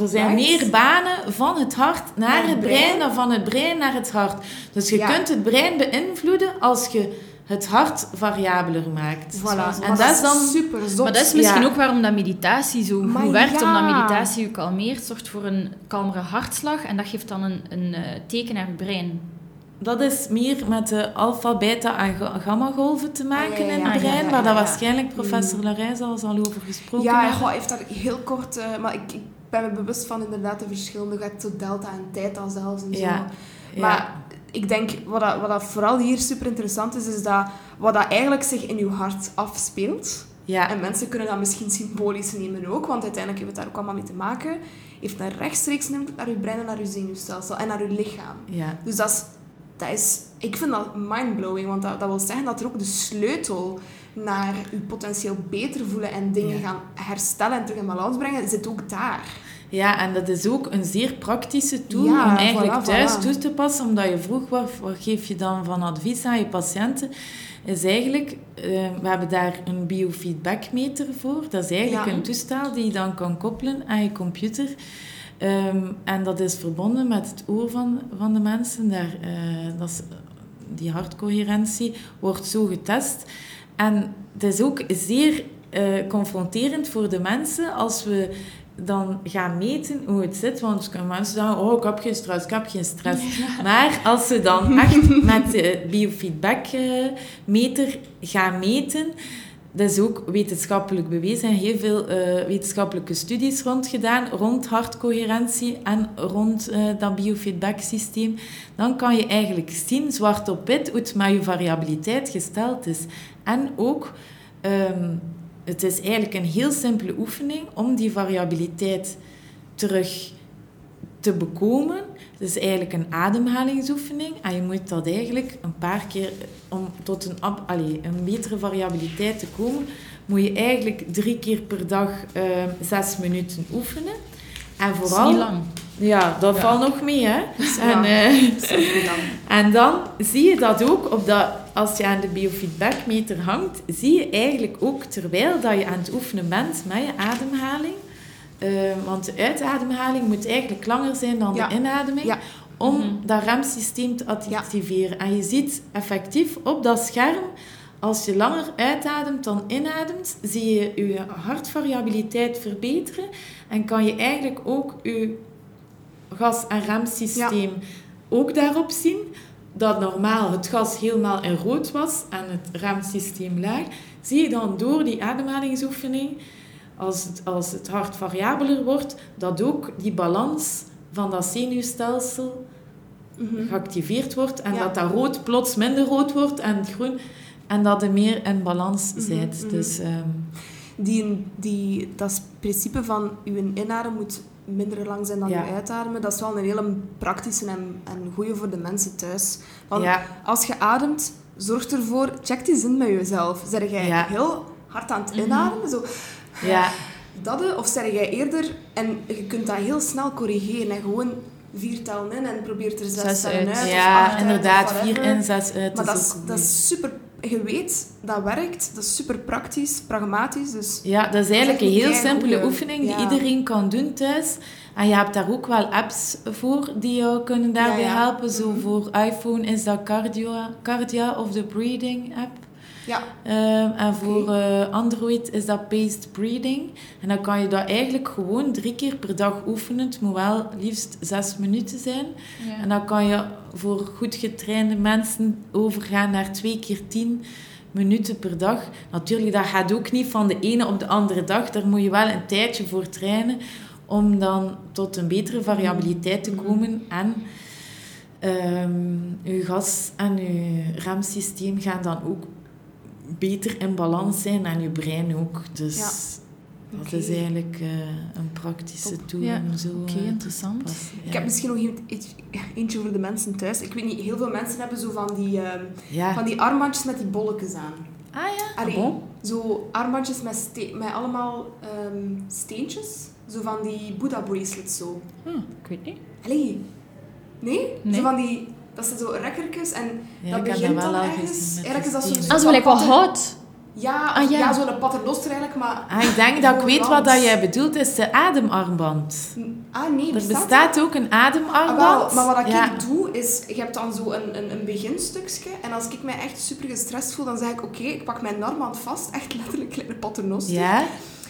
Er zijn meer banen van het hart naar, naar het brein, brein, dan van het brein naar het hart. Dus je ja. kunt het brein beïnvloeden als je het hart variabeler maakt. Voilà. En dat is dan super zot. Maar dat is misschien ja. ook waarom dat meditatie zo maar goed werkt. Ja. Omdat meditatie je kalmeert, zorgt voor een kalmere hartslag. En dat geeft dan een, een uh, teken naar je brein. Dat is meer met de alfa, beta en gamma-golven te maken ah, ja, ja, in het brein, waar dat waarschijnlijk professor Larijs al al over gesproken ja, heeft. Ja, heeft daar heel kort... Uh, maar ik, ik, ben me bewust van inderdaad de verschillende... gaat zo delta en theta zelfs en zo. Maar ik denk, wat, dat, wat dat vooral hier super interessant is, is dat wat dat eigenlijk zich in je hart afspeelt... Ja. En mensen kunnen dat misschien symbolisch nemen ook, want uiteindelijk heeft het daar ook allemaal mee te maken. Heeft een rechtstreeks invloed naar je brein en naar je zenuwstelsel en naar je lichaam. Ja. Dus dat is dat is, ik vind dat mindblowing, want dat, dat wil zeggen dat er ook de sleutel naar je potentieel beter voelen en dingen gaan herstellen en terug in balans brengen, zit ook daar. Ja, en dat is ook een zeer praktische tool ja, om eigenlijk thuis voilà. toe te passen. Omdat je vroeg, wat, wat geef je dan van advies aan je patiënten? Is eigenlijk, uh, we hebben daar een biofeedbackmeter voor. Dat is eigenlijk ja. een toestel die je dan kan koppelen aan je computer. Um, en dat is verbonden met het oor van, van de mensen. Daar, uh, dat is, die hartcoherentie wordt zo getest. En het is ook zeer uh, confronterend voor de mensen als we dan gaan meten hoe het zit. Want mensen zeggen, oh, ik heb geen stress, ik heb geen stress. Ja. Maar als ze dan echt met de biofeedback-meter gaan meten dat is ook wetenschappelijk bewezen. Er zijn heel veel uh, wetenschappelijke studies rond gedaan, rond hartcoherentie en rond uh, dat biofeedback-systeem. Dan kan je eigenlijk zien, zwart op wit, hoe het met je variabiliteit gesteld is. En ook, um, het is eigenlijk een heel simpele oefening om die variabiliteit terug te bekomen. Het is eigenlijk een ademhalingsoefening. En je moet dat eigenlijk een paar keer, om tot een, allez, een betere variabiliteit te komen, moet je eigenlijk drie keer per dag uh, zes minuten oefenen. En vooral... Dat is niet lang. Ja, dat valt nog mee, hè. En, uh, en dan zie je dat ook, op dat, als je aan de biofeedbackmeter hangt, zie je eigenlijk ook, terwijl dat je aan het oefenen bent met je ademhaling, uh, want de uitademhaling moet eigenlijk langer zijn dan de inademing, ja. om mm -hmm. dat remsysteem te activeren. En je ziet effectief op dat scherm als je langer uitademt dan inademt, zie je je hartvariabiliteit verbeteren en kan je eigenlijk ook je gas- en remsysteem ook daarop zien. Dat normaal het gas helemaal in rood was en het remsysteem laag, zie je dan door die ademhalingsoefening, als het, als het hart variabeler wordt, dat ook die balans van dat zenuwstelsel geactiveerd wordt en dat dat rood plots minder rood wordt en groen en dat je meer in balans bent. Dus, um... die, die, dat principe van je inadem moet minder lang zijn dan je uitademen, dat is wel een hele praktische en, en goede voor de mensen thuis. Want als je ademt, zorg ervoor, check die zin met jezelf. Zeg jij heel hard aan het inademen? Zo, ja. Dat, of zeg jij eerder, en je kunt dat heel snel corrigeren en gewoon vier tellen in en probeert er zes, zes uit. uit. Ja, inderdaad, vier in, zes uit. Maar dat is, dat is super je weet, dat werkt. Dat is super praktisch, pragmatisch. Dus ja, dat is eigenlijk een heel simpele oefening die iedereen kan doen thuis. En je hebt daar ook wel apps voor die jou kunnen daarbij helpen. Zo mhm. voor iPhone is dat Cardia, Cardia of de Breathing app. Ja. Um, en voor uh, Android is dat Paced Breathing. En dan kan je dat eigenlijk gewoon drie keer per dag oefenen. Het moet wel liefst zes minuten zijn. Ja. En dan kan je voor goed getrainde mensen overgaan naar twee keer tien minuten per dag. Natuurlijk, dat gaat ook niet van de ene op de andere dag. Daar moet je wel een tijdje voor trainen om dan tot een betere variabiliteit te komen. En um, je gas- en je remsysteem gaan dan ook beter in balans zijn en je brein ook. Dus ja. dat is eigenlijk uh, een praktische Top. tool ja. om zo Oké, okay, interessant. Ja. Ik heb misschien nog eentje, eentje voor de mensen thuis. Ik weet niet, heel veel mensen hebben zo van die, um, van die armbandjes met die bolletjes aan. Ah ja? Allee, bon. Zo armbandjes met, met allemaal um, steentjes. Zo van die Buddha bracelets zo. Hm, ik weet niet. Allee. Nee? nee? Zo van die dat zijn zo rekkertjes en ja, dat begint dan ergens. Eigenlijk is dat zo'n... Ah, zo lijkt wel hout. Ja, ah, ja. ja zo'n paternoster eigenlijk, maar... Ah, ik denk dat ik weet wat dat jij bedoelt, is de ademarmband. Ah, nee, Er bestaat ook een ademarmband. Ah, maar wat ik doe, is... Je hebt dan zo een, een, een beginstukje. En als ik mij echt super gestrest voel, dan zeg ik... Oké, ik pak mijn armband vast. Echt letterlijk een paternoster. Ja.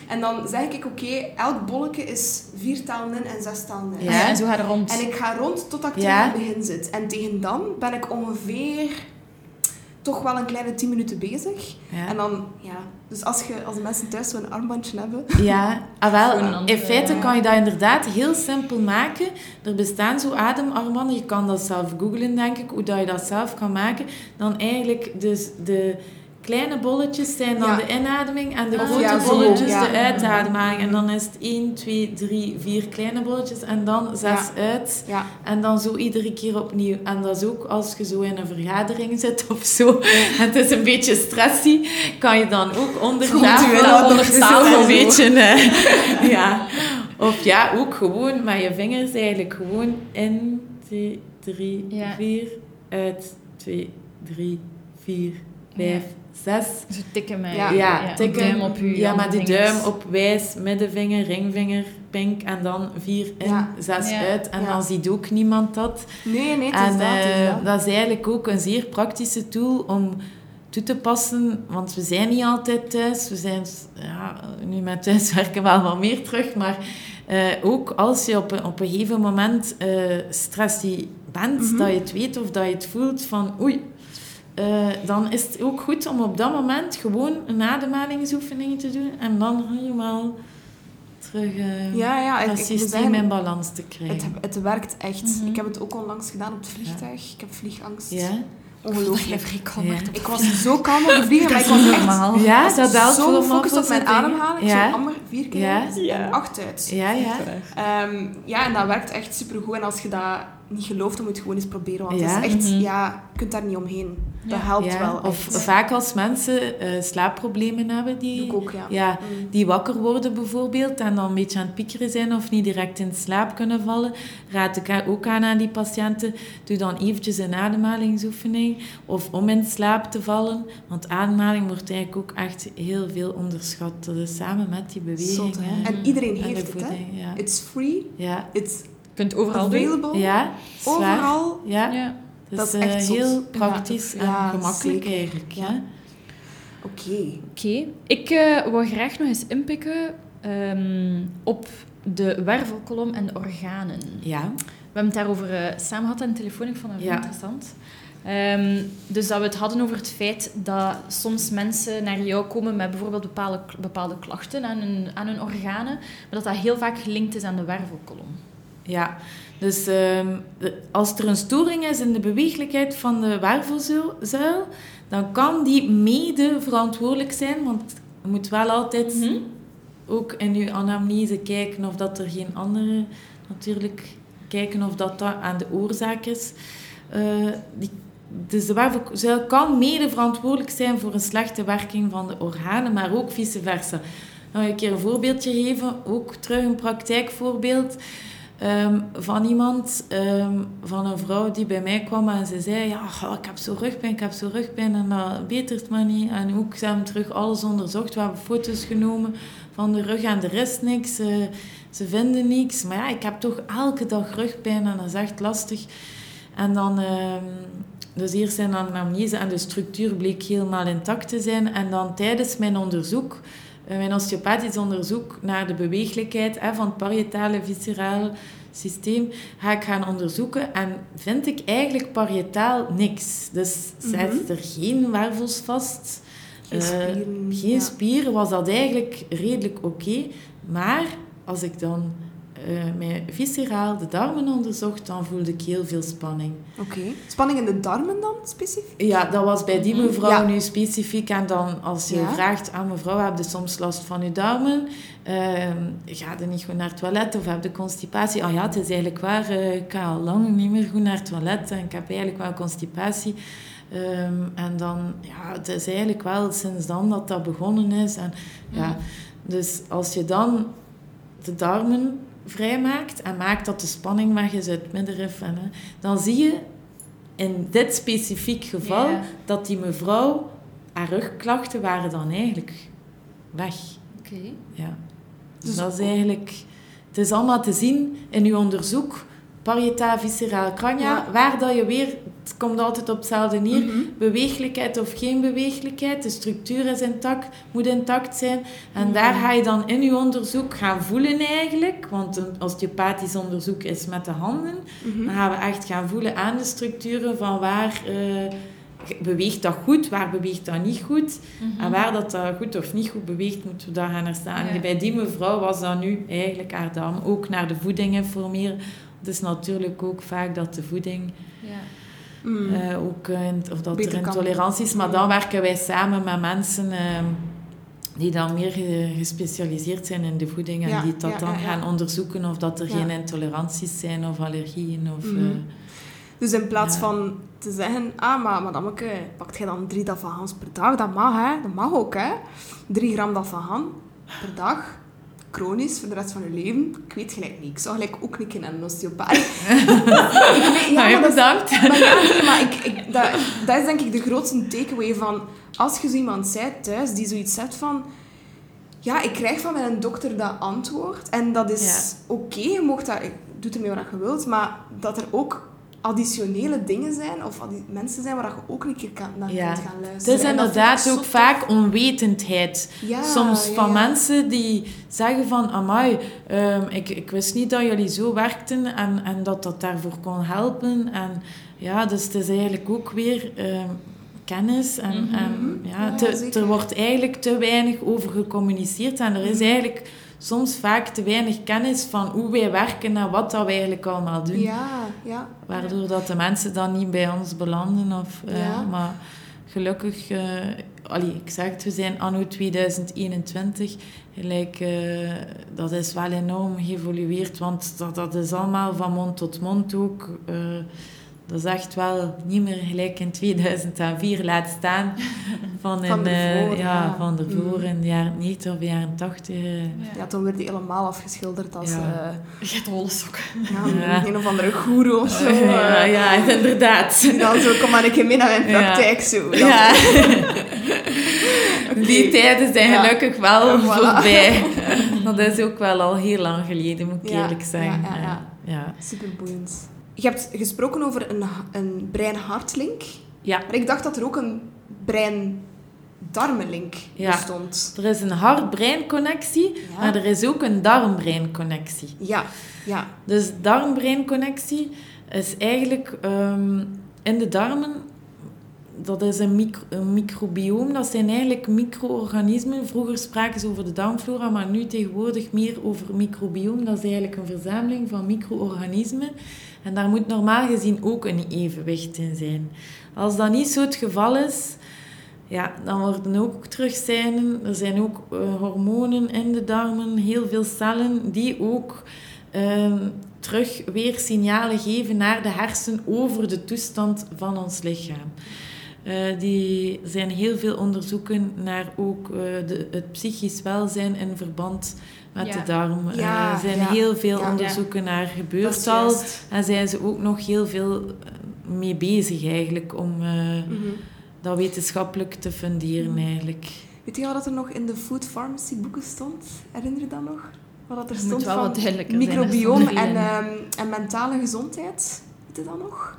En dan zeg ik, oké, elk bolletje is vier talen in en zes talen in. Ja, en zo gaat rond. En ik ga rond tot ik terug aan het begin zit. En tegen dan ben ik ongeveer toch wel een kleine tien minuten bezig. Ja. En dan, ja... Dus als, je, als de mensen thuis zo'n armbandje hebben... Ja, ah, wel, in feite kan je dat inderdaad heel simpel maken. Er bestaan zo ademarmbanden. Je kan dat zelf googlen, denk ik, hoe dat je dat zelf kan maken. Dan eigenlijk dus de kleine bolletjes zijn dan de inademing en de grote ja, bolletjes de uitademing. En dan is het 1, 2, 3, 4 kleine bolletjes en dan 6 uit. En dan zo iedere keer opnieuw. En dat is ook als je zo in een vergadering zit of zo. En het is een beetje stressy, kan je dan ook onder tafel, onder een beetje... Uh, ja. Of ja, ook gewoon met je vingers eigenlijk gewoon in, 2, 3, 4, uit, 2, 3, 4, 5, zes. Zo tikken met ja, ja, tikken, duim op je Ja, maar die duim op wijs, middenvinger, ringvinger, pink en dan vier in, ja. zes uit. En dan ziet ook niemand dat. Nee, nee, het en, is dat, uh, dat is eigenlijk ook een zeer praktische tool om toe te passen, want we zijn niet altijd thuis. We zijn ja, nu met thuiswerken wel wat meer terug, maar uh, ook als je op een, op een gegeven moment uh, stressy bent, mm -hmm. dat je het weet of dat je het voelt van oei, uh, dan is het ook goed om op dat moment gewoon een ademhalingsoefening te doen en dan helemaal terug uh, ja, ja, dat systeem in balans te krijgen. Het, het werkt echt. Mm -hmm. Ik heb het ook onlangs gedaan op het vliegtuig. Ja. Ik heb vliegangst. Ja. Ongelooflijk. Ja. Ik was zo kalm op de vliegen, maar ik was echt Ja, dat zo gefocust op mijn ademhaling. Ja. Zo amper vier keer Ja. en acht uit. Ja, ja. Ehm, ja, en dat werkt echt supergoed. En als je dat niet gelooft, dan moet je gewoon eens proberen. Want Ja. het is echt, Mhm. ja, je kunt daar niet omheen. Dat helpt Ja, wel. Of vaak als mensen eh, slaapproblemen hebben, die, ook, ja. Mm. die wakker worden bijvoorbeeld en dan een beetje aan het piekeren zijn of niet direct in slaap kunnen vallen, raad ik ook aan aan die patiënten, doe dan eventjes een ademhalingsoefening of om in slaap te vallen. Want ademhaling wordt eigenlijk ook echt heel veel onderschat. Dat is samen met die beweging. Hè. En iedereen En de heeft het, hè. It's free, Ja. it's kunt overal doen. available, Ja, zwaar. overal. Ja, Ja. dat, Dat is echt eh, zot. heel praktisch Ja, en ja, gemakkelijk zeker. eigenlijk. Ja. Ja. Oké. Oké. Ik eh wil graag nog eens inpikken ehm, op de wervelkolom en de organen. Ja. We hebben het daarover eh, samen gehad aan de telefoon. Ik vond dat heel Ja. interessant. Ehm, dus dat we het hadden over het feit dat soms mensen naar jou komen met bijvoorbeeld bepaalde, bepaalde klachten aan hun, aan hun organen, maar dat dat heel vaak gelinkt is aan de wervelkolom. Ja, dus ehm, de- als er een storing is in de beweeglijkheid van de wervelzuil, dan kan die mede verantwoordelijk zijn, want je moet wel altijd Mhm. ook in je anamnese kijken of dat er geen andere, natuurlijk kijken of dat, dat aan de oorzaak is. Eh, die, dus de wervelzuil kan mede verantwoordelijk zijn voor een slechte werking van de organen, maar ook vice versa. Nou, een keer een voorbeeldje geven, ook terug een praktijkvoorbeeld. Ehm, van iemand, ehm, van een vrouw die bij mij kwam en ze zei, ja, ik heb zo rugpijn, ik heb zo rugpijn en dat betert maar niet. En ook, ze hebben terug alles onderzocht, we hebben foto's genomen van de rug en er is niks, ze vinden niks. Maar ja, ik heb toch elke dag rugpijn en dat is echt lastig. En dan, ehm, dus eerst zijn anamnese en de structuur bleek helemaal intact te zijn. En dan tijdens mijn onderzoek, mijn osteopathisch onderzoek naar de beweeglijkheid hè, van het parietale viscerale systeem, ga ik gaan onderzoeken en vind ik eigenlijk parietaal niks. Dus zit er geen wervels vast. Geen Eh, spieren. geen ja. was dat eigenlijk redelijk oké. Maar als ik dan mijn visceraal, de darmen onderzocht, dan voelde ik heel veel spanning. Oké. Spanning in de darmen dan, specifiek? Ja, dat was bij die Mhm. mevrouw Ja. nu specifiek. En dan als je Ja. vraagt aan mevrouw, heb je soms last van je darmen? Ehm, ga je niet goed naar het toilet of heb je constipatie? Ah ja, het is eigenlijk waar. eh, ik ga al lang niet meer goed naar het toilet en ik heb eigenlijk wel constipatie. Ehm, en dan, ja, het is eigenlijk wel sinds dan dat dat begonnen is. En, ja, dus als je dan de darmen vrijmaakt en maakt dat de spanning weg is uit het middenrif, en, hè, dan zie je in dit specifiek geval Ja. dat die mevrouw, haar rugklachten waren dan eigenlijk weg. Oké. Ja. Dus Dus- dat is eigenlijk... Het is allemaal te zien in uw onderzoek, parietaal visceraal crania, Ja. waar dat je weer... Het komt altijd op hetzelfde neer. Mhm. Beweeglijkheid of geen beweeglijkheid. De structuur is intact, moet intact zijn. En Mhm. daar ga je dan in je onderzoek gaan voelen eigenlijk. Want een osteopathisch onderzoek is met de handen. Mhm. Dan gaan we echt gaan voelen aan de structuren van waar eh, beweegt dat goed, waar beweegt dat niet goed. En waar dat, dat goed of niet goed beweegt, moeten we daar gaan naar staan. Ja. En bij die mevrouw was dat nu eigenlijk haar ook naar de voeding informeren. Het is natuurlijk ook vaak dat de voeding Ja. Mm. eh, ook, of dat Beter er kan. intolerantie is. Maar dan werken wij samen met mensen eh, die dan meer ge- gespecialiseerd zijn in de voeding en Ja, die dat ja, dan ja, gaan onderzoeken of dat er geen intoleranties zijn of allergieën. Of, Mhm. eh, Dus in plaats van te zeggen, ah, maar madameke, pakt jij dan drie davagans per dag? Dat mag, hè? Dat mag ook, hè? Drie gram davagan per dag. Chronisch, voor de rest van je leven. Ik weet gelijk niet. Ik zou gelijk ook niet kennen een osteopaat. Weet- Nou, maar dat. Maar ja, nee, maar ik, ik, dat, dat is denk ik de grootste takeaway van... Als je zo iemand zijt thuis die zoiets zegt van... Ja, ik krijg van mijn dokter dat antwoord. En dat is oké, je mag dat... Doe ermee wat je wilt. Maar dat er ook additionele dingen zijn, of mensen zijn waar je ook een keer kan, naar Ja. kunt gaan Het luisteren. is En dat inderdaad ook vaak onwetendheid. Ja, Soms ja, van mensen die zeggen van... Amai, ehm, ik, ik wist niet dat jullie zo werkten en, en dat dat daarvoor kon helpen. En ja, dus het is eigenlijk ook weer... ehm, kennis. En, Mhm. en ja, te- er wordt eigenlijk te weinig over gecommuniceerd. En er is Mhm. eigenlijk soms vaak te weinig kennis van hoe wij werken en wat dat we eigenlijk allemaal doen. Ja, ja. Waardoor dat de mensen dan niet bij ons belanden. Of, eh. Maar gelukkig, eh, allee, ik zeg het, we zijn anno 2021. Gelijk, eh, dat is wel enorm geëvolueerd, want dat, dat is allemaal van mond tot mond ook. Dat is echt wel niet meer gelijk in 2004 laat staan. Van, in, Van eh, ja, ja. van ervoor Mm. in de jaren 90 of de jaren 80. eh. Ja, toen werd die helemaal afgeschilderd als Ja. eh, sokken. ja, Ja. een of andere goeroe of zo. ja, eh, ja, inderdaad. Die dan zo, kom maar een keer mee naar mijn Ja. praktijk. Zo. Ja. Die tijden zijn Ja. gelukkig wel voilà. voorbij. Dat is ook wel al heel lang geleden, moet ik Ja, eerlijk zeggen. ja, ja, ja. ja. Superboeiend. Je hebt gesproken over een, een brein-hartlink. Ja. Maar ik dacht dat er ook een brein-darmenlink Ja. bestond. Er is een hart-brein-connectie, Ja. maar er is ook een darm-brein-connectie. Ja, ja. Dus darm-brein-connectie is eigenlijk ehm, in de darmen, dat is een, micro, een microbioom, dat zijn eigenlijk micro-organismen. Vroeger spraken ze over de darmflora, maar nu tegenwoordig meer over microbioom. Dat is eigenlijk een verzameling van micro-organismen. En daar moet normaal gezien ook een evenwicht in zijn. Als dat niet zo het geval is, ja, dan worden ook terugzijnen. Er zijn ook eh, hormonen in de darmen, heel veel cellen die ook ehm, terug weer signalen geven naar de hersen over de toestand van ons lichaam. Eh, die zijn heel veel onderzoeken naar ook eh, de, het psychisch welzijn in verband met Ja. de darm. Eh, Ja, er zijn ja. heel veel onderzoeken naar Dat gebeurd al. juist. En zijn ze ook nog heel veel eh, mee bezig eigenlijk om eh, Mhm. dat wetenschappelijk te funderen Mhm. eigenlijk. Weet je wat er nog in de food pharmacy boeken stond? Herinner je dat nog? Wat dat er stond van zijn. microbioom en, ehm, en mentale gezondheid. Weet je dat nog?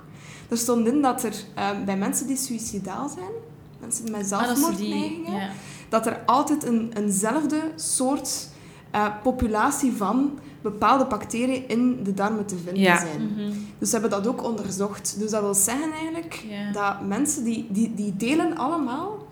Er stond in dat er ehm, bij mensen die suïcidaal zijn, mensen met Ah, dat zelfmoordneigingen, die... Ja. dat er altijd een, eenzelfde soort eh, populatie van bepaalde bacteriën in de darmen te vinden Ja. zijn. Mhm. Dus ze hebben dat ook onderzocht. Dus dat wil zeggen eigenlijk dat mensen die, die, die delen allemaal,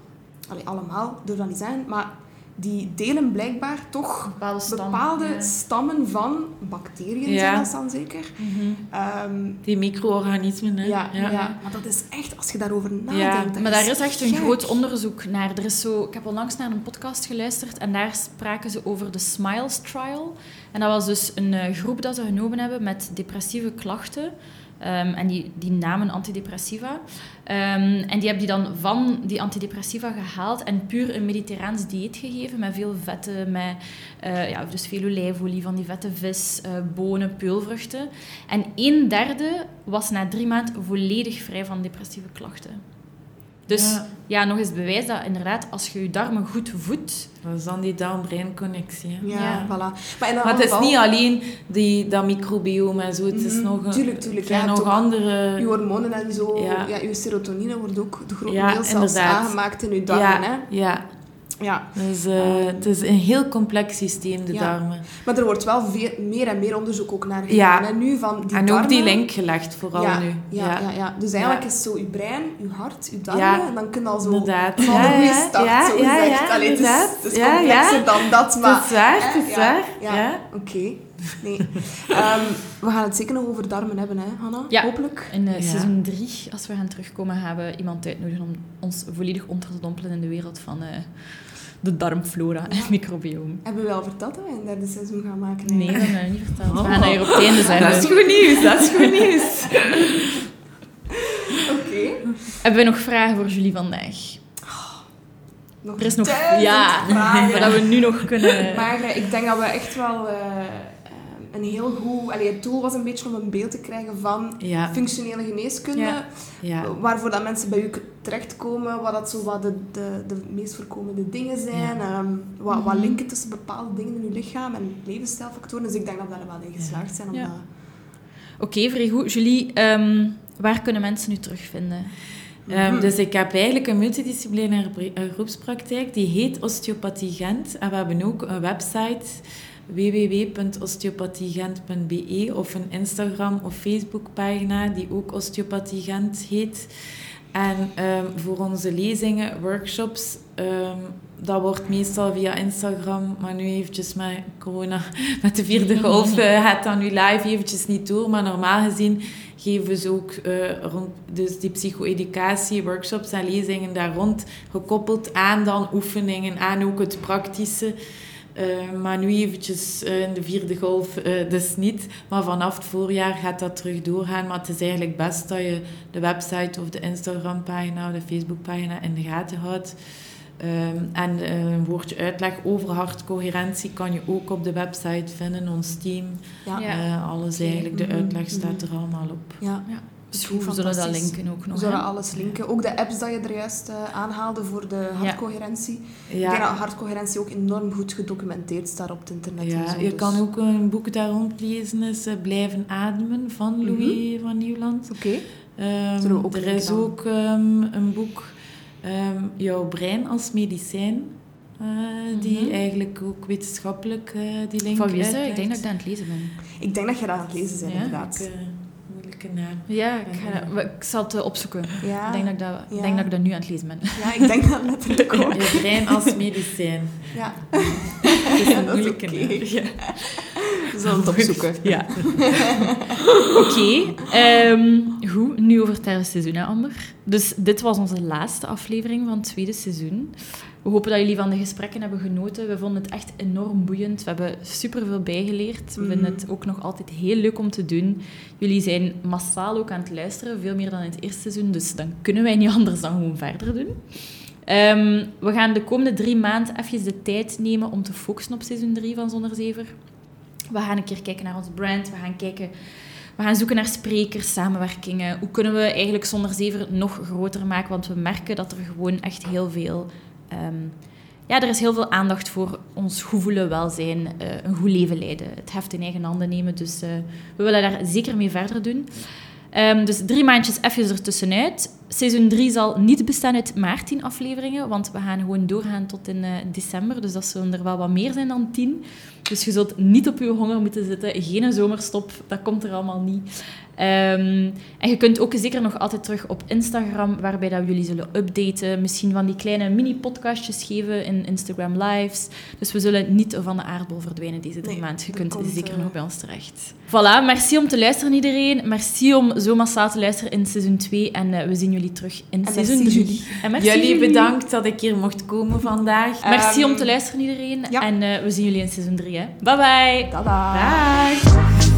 allee, allemaal, durf dat niet zeggen, maar die delen blijkbaar toch Bepaalde stam. bepaalde ja. stammen van bacteriën, Ja. zijn dat dan zeker. Mhm. Ehm, Die micro-organismen, hè? ja, ja. maar dat is echt, als je daarover nadenkt... Ja, Maar daar is echt een groot onderzoek naar. Er is zo, ik heb onlangs naar een podcast geluisterd en daar spraken ze over de Smiles Trial. En dat was dus een eh, groep dat ze genomen hebben met depressieve klachten. Ehm, en die, die namen antidepressiva. Ehm, en die hebben die dan van die antidepressiva gehaald en puur een mediterraans dieet gegeven met veel vetten, met eh, ja, dus veel olijfolie, van die vette vis, eh, bonen, peulvruchten. En een derde was na drie maanden volledig vrij van depressieve klachten. Dus ja. Ja. nog eens bewijs dat inderdaad, als je je darmen goed voedt... Dat is dan die darm-brein-connectie. Ja, Ja. voilà. Maar, in een Maar het is niet alleen die, dat microbiome en zo. Het is Mhm, nog een, tuurlijk, ja, nog andere... Je hormonen en zo, ja. Ja. je serotonine wordt ook de grote Ja, deel zelfs aangemaakt in je darmen. ja, Hè? ja. Ja. Dus, eh, het is een heel complex systeem, de Ja. darmen. Maar er wordt wel veel, meer en meer onderzoek ook naar Ja. gedaan. hè, nu van die en darmen, ook die link gelegd, vooral ja, nu. Ja, ja. Ja, Dus eigenlijk Ja. is zo je brein, je hart, je darmen, Ja. en dan kun je al zo Inderdaad. van Ja, de goede ja, start, ja, zo ja, gezegd. Allee, het is, het complexer ja. dan dat, maar... Het is waar, hè, het is ja, waar. Ja, Ja. oké. Nee. Ehm, we gaan het zeker nog over darmen hebben, hè, Hanna? Ja. Hopelijk. In eh, seizoen 3, als we gaan terugkomen, gaan we iemand uitnodigen om ons volledig onder te dompelen in de wereld van eh, de darmflora en Ja. microbioom. Hebben we al verteld dat we een derde seizoen gaan maken? Nee, dat hebben we niet verteld. Oh. We gaan hier op het einde zeggen. Dat is goed nieuws, dat is goed nieuws. Oké. Hebben we nog vragen voor Julie vandaag? Nog Er is nog... Ja, vragen. dat we nu nog kunnen... Maar ik denk dat we echt wel eh, een heel goed... Allee, het doel was een beetje om een beeld te krijgen van Ja, functionele geneeskunde. Ja. ja. Waarvoor dat mensen bij u terechtkomen, wat dat zo wat de, de, de meest voorkomende dingen zijn. ehm, wat, wat Mhm. linken tussen bepaalde dingen in uw lichaam en levensstijlfactoren. Dus ik denk dat we daar wel in geslaagd zijn. Om Ja. dat... Oké, vrij goed. Julie, ehm, waar kunnen mensen u terugvinden? Ehm, Mhm. dus ik heb eigenlijk een multidisciplinaire eh, groepspraktijk, die heet Osteopathie Gent. En we hebben ook een website www.osteopathiegent.be of een Instagram of Facebook pagina die ook Osteopathie Gent heet. En ehm, voor onze lezingen, workshops, um, dat wordt meestal via Instagram, maar nu eventjes met corona, met de vierde golf, uh, gaat dat nu live eventjes niet door. Maar normaal gezien geven we ze ook uh, rond, dus die psycho-educatie, workshops en lezingen daar rond, gekoppeld aan dan oefeningen, aan ook het praktische. Uh, maar nu eventjes uh, in de vierde golf uh, dus niet. Maar vanaf het voorjaar gaat dat terug doorgaan. Maar het is eigenlijk best dat je de website of de Instagram-pagina of de Facebook-pagina in de gaten houdt. Um, en een woordje uitleg over hartcoherentie kan je ook op de website vinden, ons team. Ja. alles eigenlijk, de uitleg staat er allemaal op. Ja. ja. Dus we zullen dat linken ook nog. We zullen alles linken. Ook de apps dat je er juist uh, aanhaalde voor de hartcoherentie. Ja. Ik denk dat hartcoherentie ook enorm goed gedocumenteerd staat op het internet. Ja, zo, je dus. kan ook een boek daar rond lezen, is uh, Blijven Ademen van Louis mm -hmm. van Nieuwland. Oké. Okay. Um, er is aan. ook um, een boek, um, Jouw brein als medicijn. Uh, die mm -hmm. eigenlijk ook wetenschappelijk die link Van wie is dat? Ik denk dat ik dat aan het lezen ben. Ik denk dat je dat aan het lezen bent, ja? inderdaad. Ik, naam. Ja, ik, ga, ik zal het opzoeken. Ja. Ik denk dat ik, dat, ja. denk dat ik dat nu aan het lezen ben. Ja, ik denk dat letterlijk ook. Je brein als medicijn. Ja. Dat is een moeilijke okay. Ja. We zullen het opzoeken. Ja. Oké. Okay. Um, goed, nu over het derde seizoen, hè, Amber. Dus dit was onze laatste aflevering van het tweede seizoen. We hopen dat jullie van de gesprekken hebben genoten. We vonden het echt enorm boeiend. We hebben superveel bijgeleerd. We vinden het ook nog altijd heel leuk om te doen. Jullie zijn massaal ook aan het luisteren, veel meer dan in het eerste seizoen. Dus dan kunnen wij niet anders dan gewoon verder doen. Um, we gaan de komende drie maanden even de tijd nemen om te focussen op seizoen 3 van Zonder Zever. We gaan een keer kijken naar ons brand. We gaan kijken... We gaan zoeken naar sprekers, samenwerkingen. Hoe kunnen we eigenlijk Zonder Zever nog groter maken? Want we merken dat er gewoon echt heel veel... Um, ja, er is heel veel aandacht voor ons goed welzijn, uh, een goed leven leiden. Het heft in eigen handen nemen. Dus uh, we willen daar zeker mee verder doen. Um, dus drie maandjes even ertussenuit. Seizoen 3 zal niet bestaan uit maar 10 afleveringen, want we gaan gewoon doorgaan tot in uh, december. Dus dat zullen er wel wat meer zijn dan 10. Dus je zult niet op je honger moeten zitten. Geen zomerstop, dat komt er allemaal niet. Um, en je kunt ook zeker nog altijd terug op Instagram, waarbij dat we jullie zullen updaten. Misschien van die kleine mini-podcastjes geven in Instagram Lives. Dus we zullen niet van de aardbol verdwijnen deze drie nee, maanden. Je kunt komt, zeker uh... nog bij ons terecht. Voilà, merci om te luisteren iedereen. Merci om zo massaal te luisteren in seizoen 2. En uh, we zien jullie terug in en seizoen 3. En merci jullie, bedankt dat ik hier mocht komen vandaag. Merci um, om te luisteren iedereen. Ja. En uh, we zien jullie in seizoen 3. Hè. Bye bye. Tada. Dag.